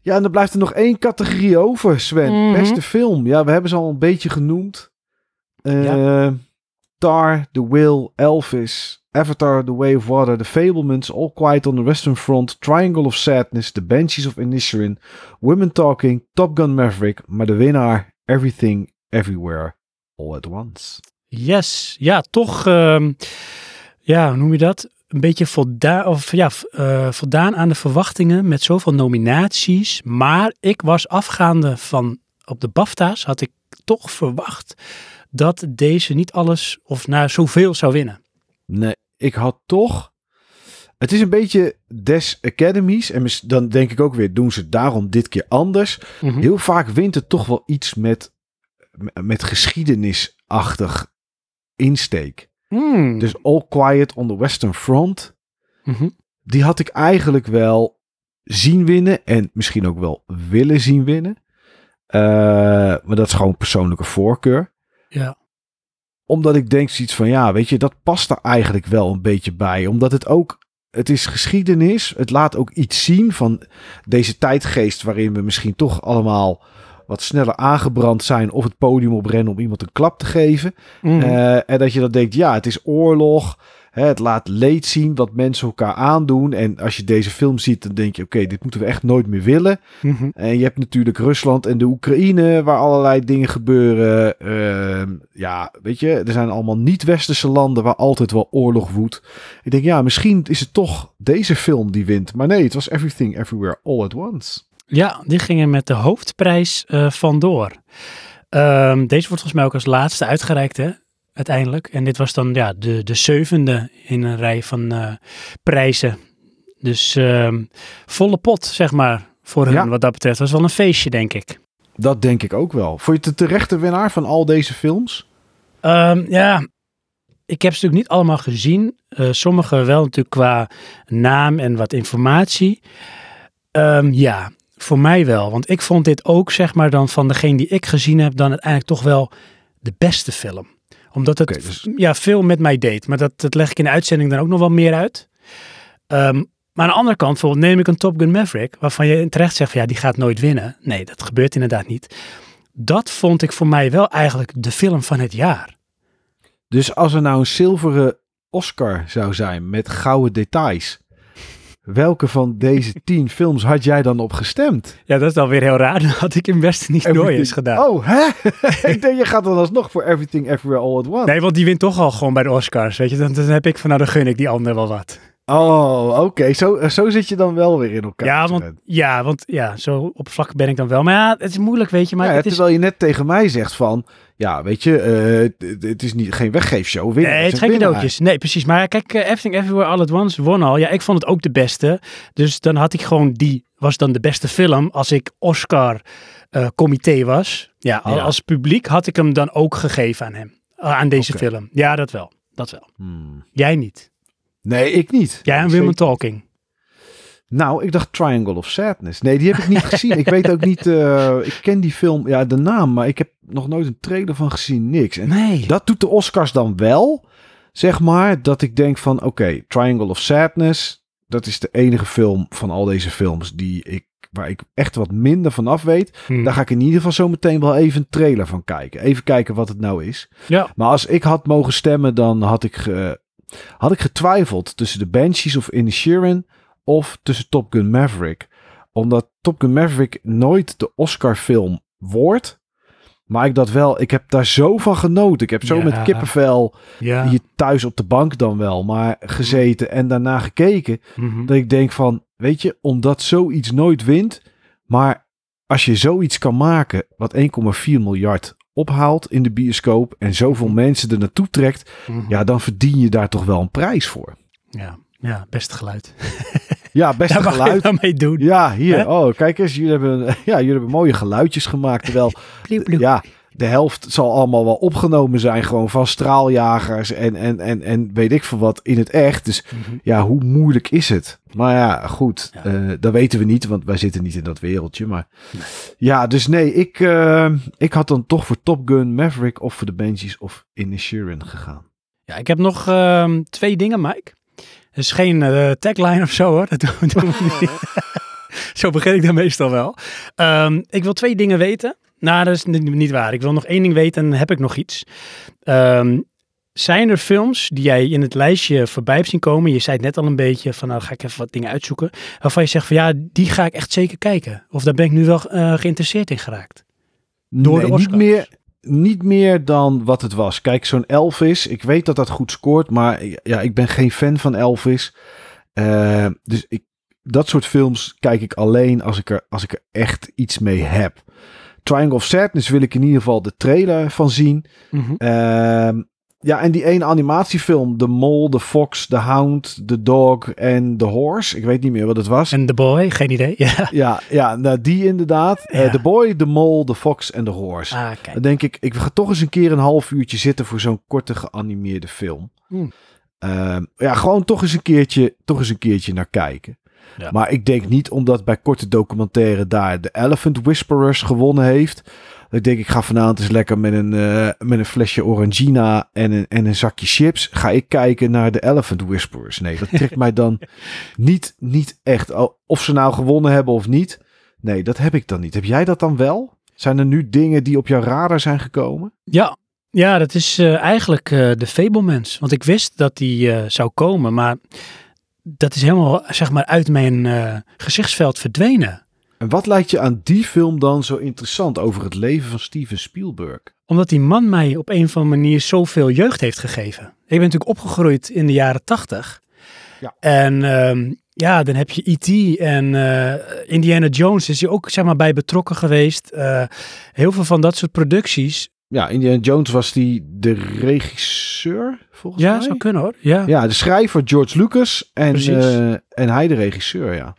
[SPEAKER 2] Ja, en dan blijft er nog één categorie over, Sven.
[SPEAKER 1] Mhm.
[SPEAKER 2] Beste film. Ja, we hebben ze al een beetje genoemd.
[SPEAKER 1] Ja.
[SPEAKER 2] Tar, The Whale, Elvis, Avatar, The Way of Water, The Fablemans, All Quiet on the Western Front, Triangle of Sadness, The Banshees of Inisherin, Women Talking, Top Gun Maverick, maar de winnaar, Everything, Everywhere, All at Once.
[SPEAKER 1] Yes, ja, toch, ehm, ja, hoe noem je dat? Een beetje voldaan, of ja, eh, voldaan aan de verwachtingen met zoveel nominaties. Maar ik was afgaande van op de BAFTA's, had ik toch verwacht dat deze niet alles of nou zoveel zou winnen.
[SPEAKER 2] Nee, ik had toch. Het is een beetje des Academies. En dan denk ik ook weer, doen ze daarom dit keer anders.
[SPEAKER 1] Mhm.
[SPEAKER 2] Heel vaak wint het toch wel iets met, met geschiedenisachtig insteek.
[SPEAKER 1] Hmm.
[SPEAKER 2] Dus All Quiet on the Western Front.
[SPEAKER 1] Mhm.
[SPEAKER 2] Die had ik eigenlijk wel zien winnen. En misschien ook wel willen zien winnen. Eh, maar dat is gewoon persoonlijke voorkeur
[SPEAKER 1] Ja.
[SPEAKER 2] omdat ik denk zoiets van, ja, weet je, dat past er eigenlijk wel een beetje bij. Omdat het ook, het is geschiedenis. Het laat ook iets zien van deze tijdgeest waarin we misschien toch allemaal wat sneller aangebrand zijn of het podium oprennen om iemand een klap te geven.
[SPEAKER 1] Mhm.
[SPEAKER 2] Eh, en dat je dan denkt, ja, het is oorlog. Het laat leed zien wat mensen elkaar aandoen. En als je deze film ziet, dan denk je, oké, dit moeten we echt nooit meer willen.
[SPEAKER 1] Mhm.
[SPEAKER 2] En je hebt natuurlijk Rusland en de Oekraïne, waar allerlei dingen gebeuren. Ehm, ja, weet je, er zijn allemaal niet-westerse landen waar altijd wel oorlog woedt. Ik denk, ja, misschien is het toch deze film die wint. Maar nee, het was Everything Everywhere All at Once.
[SPEAKER 1] Ja, die gingen met de hoofdprijs eh, vandoor. Ehm, deze wordt volgens mij ook als laatste uitgereikt, hè? Uiteindelijk. En dit was dan ja, de, de zevende in een rij van eh, prijzen. Dus ehm, volle pot, zeg maar, voor hun
[SPEAKER 2] Ja.
[SPEAKER 1] wat dat betreft. was wel een feestje, denk ik.
[SPEAKER 2] Dat denk ik ook wel. Vond je het de terechte winnaar van al deze films?
[SPEAKER 1] Ehm, ja, ik heb ze natuurlijk niet allemaal gezien. Eh, sommige wel natuurlijk qua naam en wat informatie. Ehm, ja, voor mij wel. Want ik vond dit ook, zeg maar, dan van degene die ik gezien heb, dan uiteindelijk toch wel de beste film. Omdat het
[SPEAKER 2] dus-
[SPEAKER 1] ja, veel met mij deed. Maar dat, dat leg ik in de uitzending dan ook nog wel meer uit. Ehm, maar aan de andere kant, bijvoorbeeld neem ik een Top Gun Maverick, waarvan je terecht zegt van ja, die gaat nooit winnen. Nee, dat gebeurt inderdaad niet. Dat vond ik voor mij wel eigenlijk de film van het jaar.
[SPEAKER 2] Dus als er nou een zilveren Oscar zou zijn met gouden details. Welke van deze tien films had jij dan op gestemd?
[SPEAKER 1] Ja, dat is dan weer heel raar. Dan had ik best niet door eens gedaan.
[SPEAKER 2] Oh, hè? ik denk, je gaat dan alsnog voor Everything Everywhere All at Once.
[SPEAKER 1] Nee, want die wint toch al gewoon bij de Oscars. Weet je, dan, dan heb ik van nou, dan gun ik die ander wel wat.
[SPEAKER 2] Oh, oké. Zo, zo zit je dan wel weer in elkaar.
[SPEAKER 1] Ja, want, ja, want ja, zo oppervlakkig ben ik dan wel. Maar ja, het is moeilijk, weet je. Maar
[SPEAKER 2] Ja,
[SPEAKER 1] het is,
[SPEAKER 2] terwijl je net tegen mij zegt van... Ja, weet je, eh, het- is niet, geen weggeefshow. Winnaar
[SPEAKER 1] Nee, het is
[SPEAKER 2] een
[SPEAKER 1] geen cadeautjes. Nee, precies. Maar kijk, eh, Everything Everywhere All at Once won al. Ja, ik vond het ook de beste. Dus dan had ik gewoon die, was dan de beste film als ik Oscar eh, comité was. Ja, al-
[SPEAKER 2] Ja.
[SPEAKER 1] als publiek had ik hem dan ook gegeven aan hem. eh, aan deze film. Ja, dat wel. Dat wel.
[SPEAKER 2] Hmm.
[SPEAKER 1] Jij niet.
[SPEAKER 2] Nee, ik niet.
[SPEAKER 1] Jij en Women Talking.
[SPEAKER 2] Nou, ik dacht Triangle of Sadness. Nee, die heb ik niet gezien. Ik weet ook niet... eh, ik ken die film, ja, de naam. Maar ik heb nog nooit een trailer van gezien. Niks. En
[SPEAKER 1] Nee.
[SPEAKER 2] Dat doet de Oscars dan wel, zeg maar. Dat ik denk van, oké, Triangle of Sadness. Dat is de enige film van al deze films die ik, waar ik echt wat minder van af weet.
[SPEAKER 1] Hm.
[SPEAKER 2] Daar ga ik in ieder geval zo meteen wel even een trailer van kijken. Even kijken wat het nou is.
[SPEAKER 1] Ja.
[SPEAKER 2] Maar als ik had mogen stemmen, dan had ik, had ik getwijfeld tussen de Banshees of Inisherin of tussen Top Gun Maverick. Omdat Top Gun Maverick nooit de Oscar film wordt. Maar ik dat wel, ik heb daar zo van genoten. Ik heb zo
[SPEAKER 1] Ja.
[SPEAKER 2] met kippenvel
[SPEAKER 1] Ja.
[SPEAKER 2] hier thuis op de bank dan wel, maar gezeten en daarna gekeken.
[SPEAKER 1] Mhm.
[SPEAKER 2] Dat ik denk van, weet je, omdat zoiets nooit wint, maar als je zoiets kan maken wat 1,4 miljard ophaalt in de bioscoop en zoveel mensen er naartoe trekt,
[SPEAKER 1] Mhm.
[SPEAKER 2] ja, dan verdien je daar toch wel een prijs voor.
[SPEAKER 1] ja, ja, best geluid.
[SPEAKER 2] Ja, best
[SPEAKER 1] Daar mag
[SPEAKER 2] geluid.
[SPEAKER 1] mee doen.
[SPEAKER 2] Ja, hier. Oh, kijk eens. Jullie hebben, ja, jullie hebben mooie geluidjes gemaakt. Terwijl, ja, de helft zal allemaal wel opgenomen zijn. Gewoon van straaljagers en, en, en, en weet ik veel wat in het echt. Dus
[SPEAKER 1] Mhm.
[SPEAKER 2] ja, hoe moeilijk is het? Maar ja, goed.
[SPEAKER 1] Ja.
[SPEAKER 2] eh, dat weten we niet, want wij zitten niet in dat wereldje. Maar ja, dus nee, ik, eh, ik had dan toch voor Top Gun, Maverick of voor de Banshees of Inisherin gegaan.
[SPEAKER 1] Ja, ik heb nog ehm, twee dingen, Mike. Het is geen eh, tagline of zo hoor. Dat doen, doen we niet. zo begin ik dan meestal wel. Ehm, ik wil twee dingen weten. Nou, dat is niet, niet waar. Ik wil nog één ding weten en dan heb ik nog iets. Ehm, zijn er films die jij in het lijstje voorbij hebt zien komen? Je zei het net al een beetje van, nou ga ik even wat dingen uitzoeken. Waarvan je zegt van, ja, die ga ik echt zeker kijken. Of daar ben ik nu wel eh, geïnteresseerd in geraakt. Door de
[SPEAKER 2] nee, niet meer, niet meer dan wat het was. Kijk, zo'n Elvis, ik weet dat dat goed scoort, maar ja, ik ben geen fan van Elvis. Eh, dus ik, dat soort films kijk ik alleen als ik, er, als ik er echt iets mee heb. Triangle of Sadness wil ik in ieder geval de trailer van zien.
[SPEAKER 1] Mhm.
[SPEAKER 2] Ehm, ja, en die ene animatiefilm, The Mole, The Fox, The Hound, The Dog en The Horse. Ik weet niet meer wat het was.
[SPEAKER 1] En The Boy, geen idee. Ja.
[SPEAKER 2] Ja, ja nou, die inderdaad. Eh,
[SPEAKER 1] Ja.
[SPEAKER 2] the Boy, The Mole, The Fox en The Horse.
[SPEAKER 1] Ah, kijk.
[SPEAKER 2] Dan denk ik, ik ga toch eens een keer een half uurtje zitten voor zo'n korte geanimeerde film.
[SPEAKER 1] Hmm.
[SPEAKER 2] Ehm, ja, gewoon toch eens een keertje, toch eens een keertje naar kijken.
[SPEAKER 1] Ja.
[SPEAKER 2] Maar ik denk niet omdat bij korte documentaire daar de Elephant Whisperers gewonnen heeft. Ik denk, ik ga vanavond eens lekker met een, eh, met een flesje Orangina en een, en een zakje chips. Ga ik kijken naar de Elephant Whisperers. Nee, dat trekt mij dan niet, niet echt. Al- Of ze nou gewonnen hebben of niet. Nee, dat heb ik dan niet. Heb jij dat dan wel? Zijn er nu dingen die op jouw radar zijn gekomen?
[SPEAKER 1] Ja, ja dat is eh, eigenlijk eh, de Fablemans. Want ik wist dat die eh, zou komen, maar dat is helemaal zeg maar uit mijn eh, gezichtsveld verdwenen.
[SPEAKER 2] En wat lijkt je aan die film dan zo interessant over het leven van Steven Spielberg?
[SPEAKER 1] Omdat die man mij op een of andere manier zoveel jeugd heeft gegeven. Ik ben natuurlijk opgegroeid in de jaren tachtig.
[SPEAKER 2] Ja.
[SPEAKER 1] En ehm, ja, dan heb je E.T. en eh, Indiana Jones is je ook zeg maar bij betrokken geweest. Eh, heel veel van dat soort producties.
[SPEAKER 2] Ja, Indiana Jones was die de regisseur, volgens
[SPEAKER 1] Ja,
[SPEAKER 2] mij.
[SPEAKER 1] zou kunnen hoor. Ja, ja.
[SPEAKER 2] Ja, de schrijver George Lucas en, eh, en hij de regisseur, ja.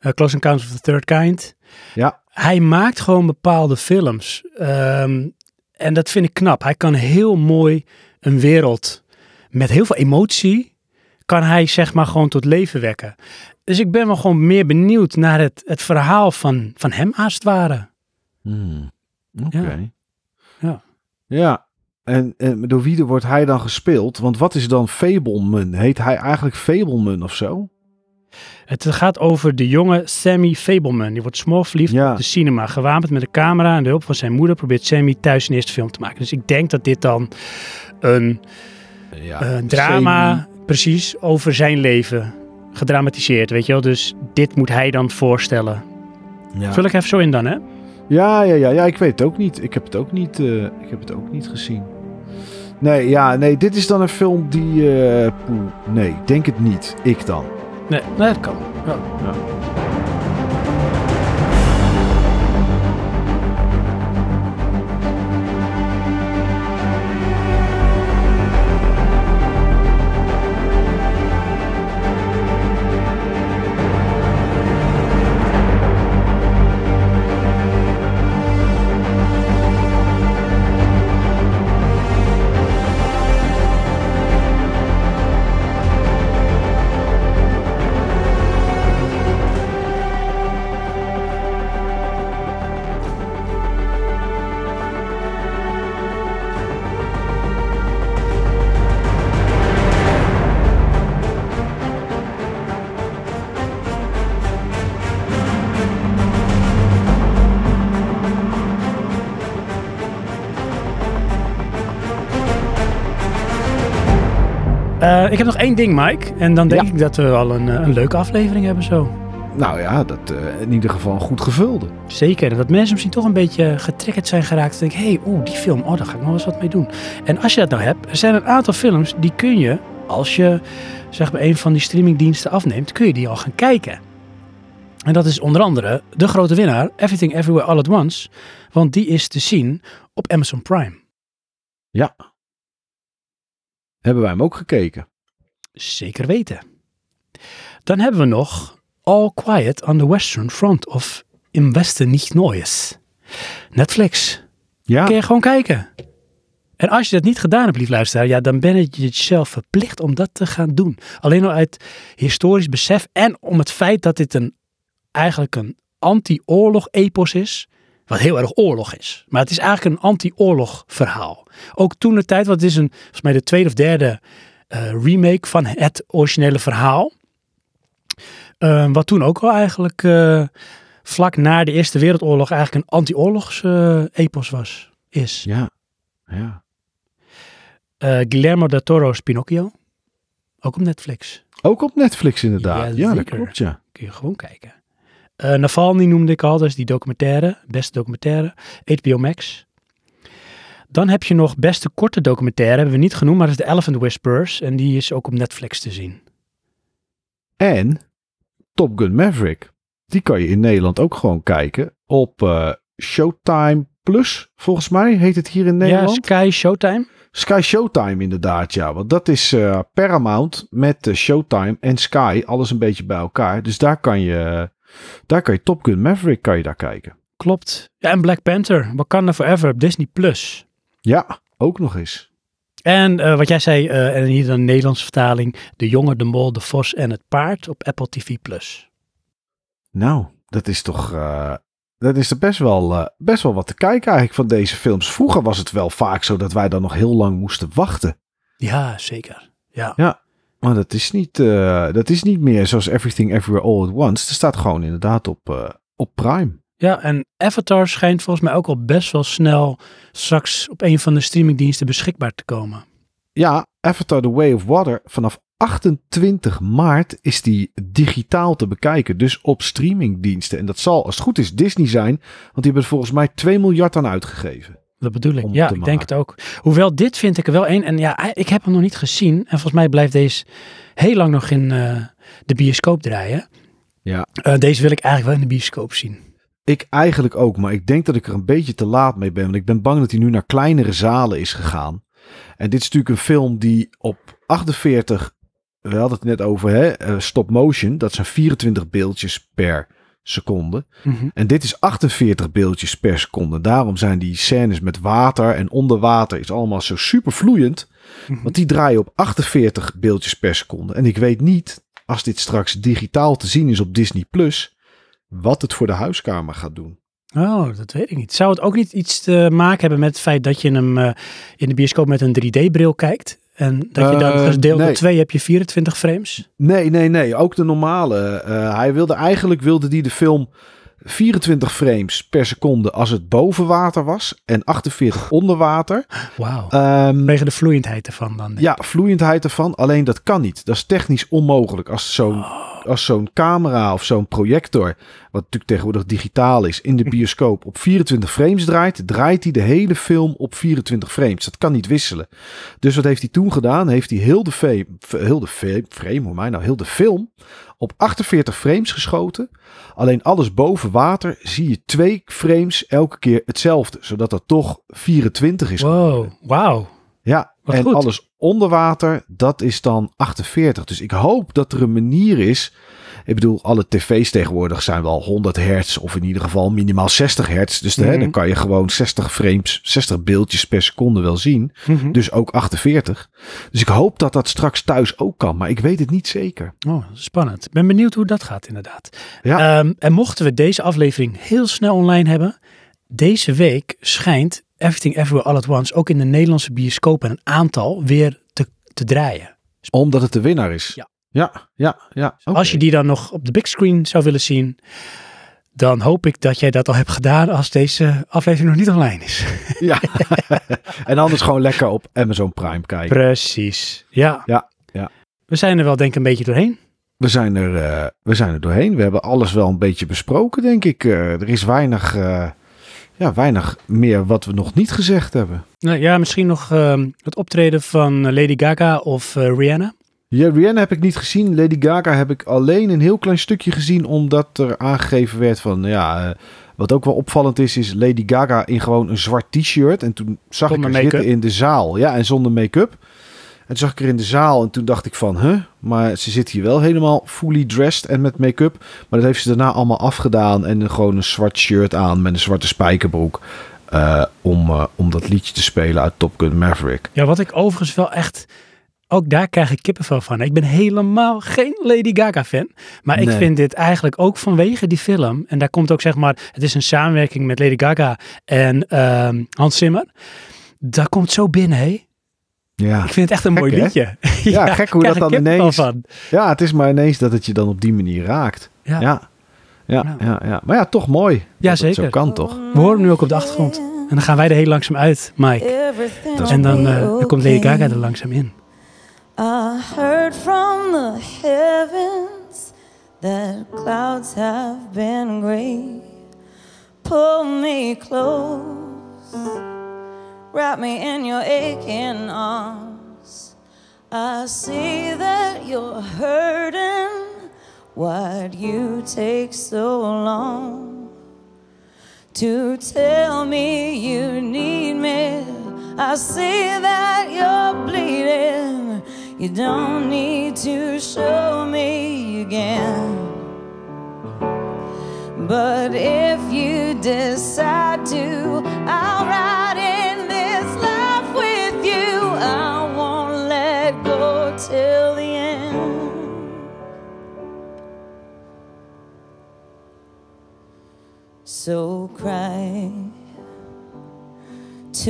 [SPEAKER 1] Eh, Close Encounters of the Third Kind.
[SPEAKER 2] Ja.
[SPEAKER 1] Hij maakt gewoon bepaalde films. Ehm, en dat vind ik knap. Hij kan heel mooi een wereld met heel veel emotie, kan hij zeg maar gewoon tot leven wekken. Dus ik ben wel gewoon meer benieuwd naar het, het verhaal van, van hem als het ware.
[SPEAKER 2] Hmm, Oké.
[SPEAKER 1] Ja.
[SPEAKER 2] Ja. En, en door wie wordt hij dan gespeeld? Want wat is dan Fableman? Heet hij eigenlijk Fableman of zo?
[SPEAKER 1] Het gaat over de jonge Sammy Fableman. Die wordt smoorverliefd
[SPEAKER 2] Ja.
[SPEAKER 1] op de cinema. Gewapend met een camera en de hulp van zijn moeder probeert Sammy thuis een eerste film te maken. Dus ik denk dat dit dan een
[SPEAKER 2] Ja.
[SPEAKER 1] eh, drama, precies, over zijn leven gedramatiseerd, weet je wel. Dus dit moet hij dan voorstellen.
[SPEAKER 2] Ja.
[SPEAKER 1] Vul ik even zo in dan, hè?
[SPEAKER 2] Ja, ja, ja, ja, ik weet het ook niet. Ik heb het ook niet, eh, ik heb het ook niet gezien. Nee, ja, nee, dit is dan een film die. eh, poeh, nee, denk het niet. Ik dan.
[SPEAKER 1] Nee, nee dat kan. Ja. Eh, ik heb nog één ding, Mike. En dan denk
[SPEAKER 2] Ja.
[SPEAKER 1] ik dat we al een, eh, een leuke aflevering hebben zo.
[SPEAKER 2] Nou ja, dat eh, in ieder geval goed gevulde.
[SPEAKER 1] Zeker. En dat mensen misschien toch een beetje getriggerd zijn geraakt. Denk hé, hey, oeh, die film, oh, daar ga ik nog eens wat mee doen. En als je dat nou hebt, er zijn een aantal films die kun je, als je zeg maar een van die streamingdiensten afneemt, kun je die al gaan kijken. En dat is onder andere de grote winnaar, Everything Everywhere All at Once. Want die is te zien op Amazon Prime.
[SPEAKER 2] Ja. Hebben wij hem ook gekeken?
[SPEAKER 1] Zeker weten. Dan hebben we nog All Quiet on the Western Front of Im Westen Nicht Neues. Netflix.
[SPEAKER 2] Ja.
[SPEAKER 1] Kun je gewoon kijken. En als je dat niet gedaan hebt, lief luisteraar, ja, dan ben je jezelf verplicht om dat te gaan doen. Alleen al uit historisch besef en om het feit dat dit een, eigenlijk een anti-oorlog-epos is. Wat heel erg oorlog is. Maar het is eigenlijk een anti-oorlog verhaal. Ook toen de tijd, want het is een, volgens mij de tweede of derde remake van het originele verhaal. Eh, wat toen ook al eigenlijk eh, vlak na de Eerste Wereldoorlog eigenlijk een anti-oorlogs eh, epos was. Is.
[SPEAKER 2] Ja. Ja.
[SPEAKER 1] Eh, Guillermo del Toro's Pinocchio. Ook op Netflix.
[SPEAKER 2] Ook op Netflix inderdaad.
[SPEAKER 1] Ja,
[SPEAKER 2] Ja, dat klopt ja.
[SPEAKER 1] Kun je gewoon kijken. Eh Navalny noemde ik al, dus die documentaire. Beste documentaire. HBO Max. Dan heb je nog beste korte documentaire. Hebben we niet genoemd, maar dat is The Elephant Whisperers. En die is ook op Netflix te zien.
[SPEAKER 2] En Top Gun Maverick. Die kan je in Nederland ook gewoon kijken op eh, Showtime Plus, volgens mij heet het hier in Nederland.
[SPEAKER 1] Ja, Sky Showtime.
[SPEAKER 2] Sky Showtime inderdaad, ja. Want dat is eh, Paramount met eh, Showtime en Sky, alles een beetje bij elkaar. Dus daar kan je, daar kan je Top Gun Maverick kan je daar kijken.
[SPEAKER 1] Klopt. Ja, en Black Panther. Wakanda Forever op Disney+. Plus.
[SPEAKER 2] Ja, ook nog eens.
[SPEAKER 1] En eh, wat jij zei, eh, en hier de Nederlandse vertaling. De jongen, de mol, de vos en het paard op Apple TV+. Plus.
[SPEAKER 2] Nou, dat is toch, eh, dat is er best wel, best wel wat te kijken eigenlijk van deze films. Vroeger was het wel vaak zo dat wij dan nog heel lang moesten wachten.
[SPEAKER 1] Ja, zeker. Ja.
[SPEAKER 2] Maar dat is niet, dat is niet meer zoals Everything Everywhere All at Once. Het staat gewoon inderdaad op, op Prime.
[SPEAKER 1] Ja, en Avatar schijnt volgens mij ook al best wel snel straks op een van de streamingdiensten beschikbaar te komen.
[SPEAKER 2] Ja, Avatar The Way of Water. Vanaf 28 maart is die digitaal te bekijken. Dus op streamingdiensten. En dat zal, als het goed is, Disney zijn. Want die hebben er volgens mij 2 miljard aan uitgegeven.
[SPEAKER 1] Dat bedoel ik. Ja, ik denk het ook. Hoewel dit vind ik er wel één. En ja, ik heb hem nog niet gezien. En volgens mij blijft deze heel lang nog in eh, de bioscoop draaien.
[SPEAKER 2] Ja.
[SPEAKER 1] Eh, deze wil ik eigenlijk wel in de bioscoop zien.
[SPEAKER 2] Ik eigenlijk ook, maar ik denk dat ik er een beetje te laat mee ben. Want ik ben bang dat hij nu naar kleinere zalen is gegaan. En dit is natuurlijk een film die op 48, we hadden het net over, hè, eh, stop motion. Dat zijn 24 beeldjes per seconde.
[SPEAKER 1] Mhm.
[SPEAKER 2] En dit is 48 beeldjes per seconde. Daarom zijn die scènes met water en onder water is allemaal zo super vloeiend.
[SPEAKER 1] Mhm.
[SPEAKER 2] Want die draaien op 48 beeldjes per seconde. En ik weet niet, als dit straks digitaal te zien is op Disney Plus, wat het voor de huiskamer gaat doen.
[SPEAKER 1] Oh, dat weet ik niet. Zou het ook niet iets te maken hebben met het feit dat je hem eh, in de bioscoop met een 3D-bril kijkt? En dat je dan
[SPEAKER 2] Eh,
[SPEAKER 1] gedeeld door
[SPEAKER 2] nee.
[SPEAKER 1] 2 heb je 24 frames?
[SPEAKER 2] Nee, nee, nee. Ook de normale. Eh, hij wilde eigenlijk wilde die de film 24 frames per seconde als het boven water was en 48 onder water.
[SPEAKER 1] Wauw.
[SPEAKER 2] Ehm,
[SPEAKER 1] Vanwege de vloeiendheid ervan dan.
[SPEAKER 2] Ja, vloeiendheid ervan. Alleen dat kan niet. Dat is technisch onmogelijk. Als zo'n
[SPEAKER 1] Oh.
[SPEAKER 2] Als zo'n camera of zo'n projector, wat natuurlijk tegenwoordig digitaal is, in de bioscoop op 24 frames draait, draait hij de hele film op 24 frames. Dat kan niet wisselen. Dus wat heeft hij toen gedaan? Heeft hij heel de, frame, heel de frame, frame hoor mij nou, heel de film op 48 frames geschoten. Alleen alles boven water zie je twee frames elke keer hetzelfde, zodat dat toch 24 is.
[SPEAKER 1] Wow, wauw.
[SPEAKER 2] Ja,
[SPEAKER 1] Wat
[SPEAKER 2] en
[SPEAKER 1] goed.
[SPEAKER 2] alles onder water, dat is dan 48. Dus ik hoop dat er een manier is. Ik bedoel, alle tv's tegenwoordig zijn wel 100 hertz of in ieder geval minimaal 60 hertz. Dus hè,
[SPEAKER 1] Mhm.
[SPEAKER 2] dan kan je gewoon 60 frames, 60 beeldjes per seconde wel zien.
[SPEAKER 1] Mhm.
[SPEAKER 2] Dus ook 48. Dus ik hoop dat dat straks thuis ook kan, maar ik weet het niet zeker.
[SPEAKER 1] Oh, spannend. Ik ben benieuwd hoe dat gaat inderdaad.
[SPEAKER 2] Ja.
[SPEAKER 1] Ehm, en mochten we deze aflevering heel snel online hebben, deze week schijnt Everything Everywhere All at Once ook in de Nederlandse bioscoop en een aantal weer te, te draaien.
[SPEAKER 2] Omdat het de winnaar is.
[SPEAKER 1] Ja.
[SPEAKER 2] Ja, ja, ja. oké.
[SPEAKER 1] Als je die dan nog op de big screen zou willen zien, dan hoop ik dat jij dat al hebt gedaan als deze aflevering nog niet online is.
[SPEAKER 2] Ja. en anders gewoon lekker op Amazon Prime kijken.
[SPEAKER 1] Precies. Ja.
[SPEAKER 2] Ja, ja.
[SPEAKER 1] We zijn er wel denk ik een beetje doorheen.
[SPEAKER 2] We zijn, er, eh, we zijn er doorheen. We hebben alles wel een beetje besproken, denk ik. Eh, er is weinig, eh, ja, weinig meer wat we nog niet gezegd hebben.
[SPEAKER 1] Nou ja, misschien nog ehm, het optreden van Lady Gaga of eh, Rihanna.
[SPEAKER 2] Ja, Rihanna heb ik niet gezien. Lady Gaga heb ik alleen een heel klein stukje gezien, omdat er aangegeven werd van, ja, eh, wat ook wel opvallend is, is Lady Gaga in gewoon een zwart t-shirt. En toen zag
[SPEAKER 1] Zonder
[SPEAKER 2] ik haar zitten in de zaal. Ja, en zonder make-up. En toen zag ik er in de zaal en toen dacht ik van, huh? Maar ze zit hier wel helemaal fully dressed en met make-up. Maar dat heeft ze daarna allemaal afgedaan en gewoon een zwart shirt aan met een zwarte spijkerbroek. eh, om, eh, om dat liedje te spelen uit Top Gun Maverick.
[SPEAKER 1] Ja, wat ik overigens wel echt... Ook daar krijg ik kippenvel van. Ik ben helemaal geen Lady Gaga fan. Maar ik vind dit eigenlijk ook vanwege die film. En daar komt ook zeg maar... Het is een samenwerking met Lady Gaga en ehm, Hans Zimmer. Dat komt zo binnen, hé.
[SPEAKER 2] Ja.
[SPEAKER 1] Ik vind het echt een
[SPEAKER 2] Gek,
[SPEAKER 1] mooi liedje.
[SPEAKER 2] Ja, gek hoe dat dan ineens-
[SPEAKER 1] Van.
[SPEAKER 2] ja, het is maar ineens dat het je dan op die manier raakt.
[SPEAKER 1] Ja.
[SPEAKER 2] Ja, ja,
[SPEAKER 1] Nou.
[SPEAKER 2] ja. ja. Maar ja, toch mooi.
[SPEAKER 1] Ja, zeker.
[SPEAKER 2] Zo kan toch?
[SPEAKER 1] We horen hem nu ook op de achtergrond. En dan gaan wij er heel langzaam uit, Mike. En dan, eh, dan komt Lady Gaga er langzaam in.
[SPEAKER 3] I heard from the heavens that clouds have been gray. Pull me close, wrap me in your aching arms. I see that you're hurting. Why'd you take so long to tell me you need me? I see that you're bleeding. You don't need to show me again. But if you decide to,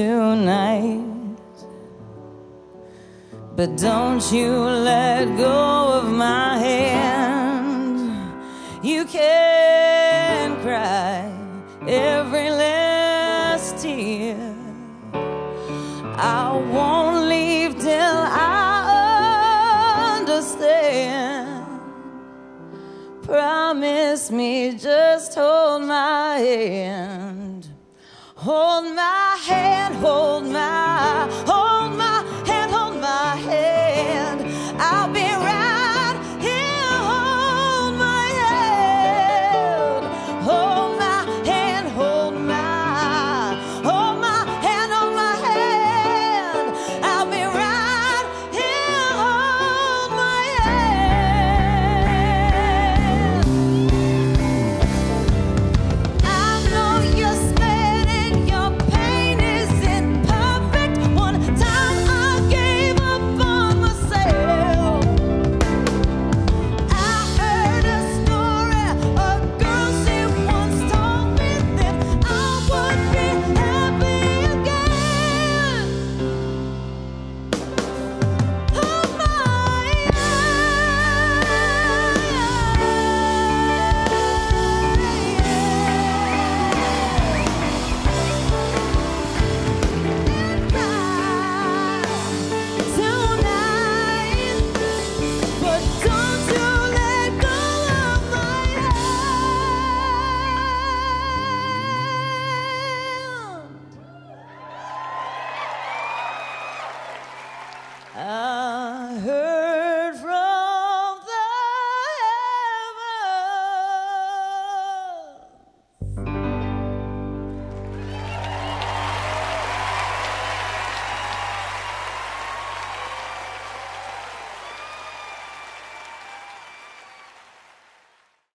[SPEAKER 3] tonight. But don't you let go of my hand. You can cry every last tear. I won't leave till I understand. Promise me, just hold my hand. Hold my hand, hold my,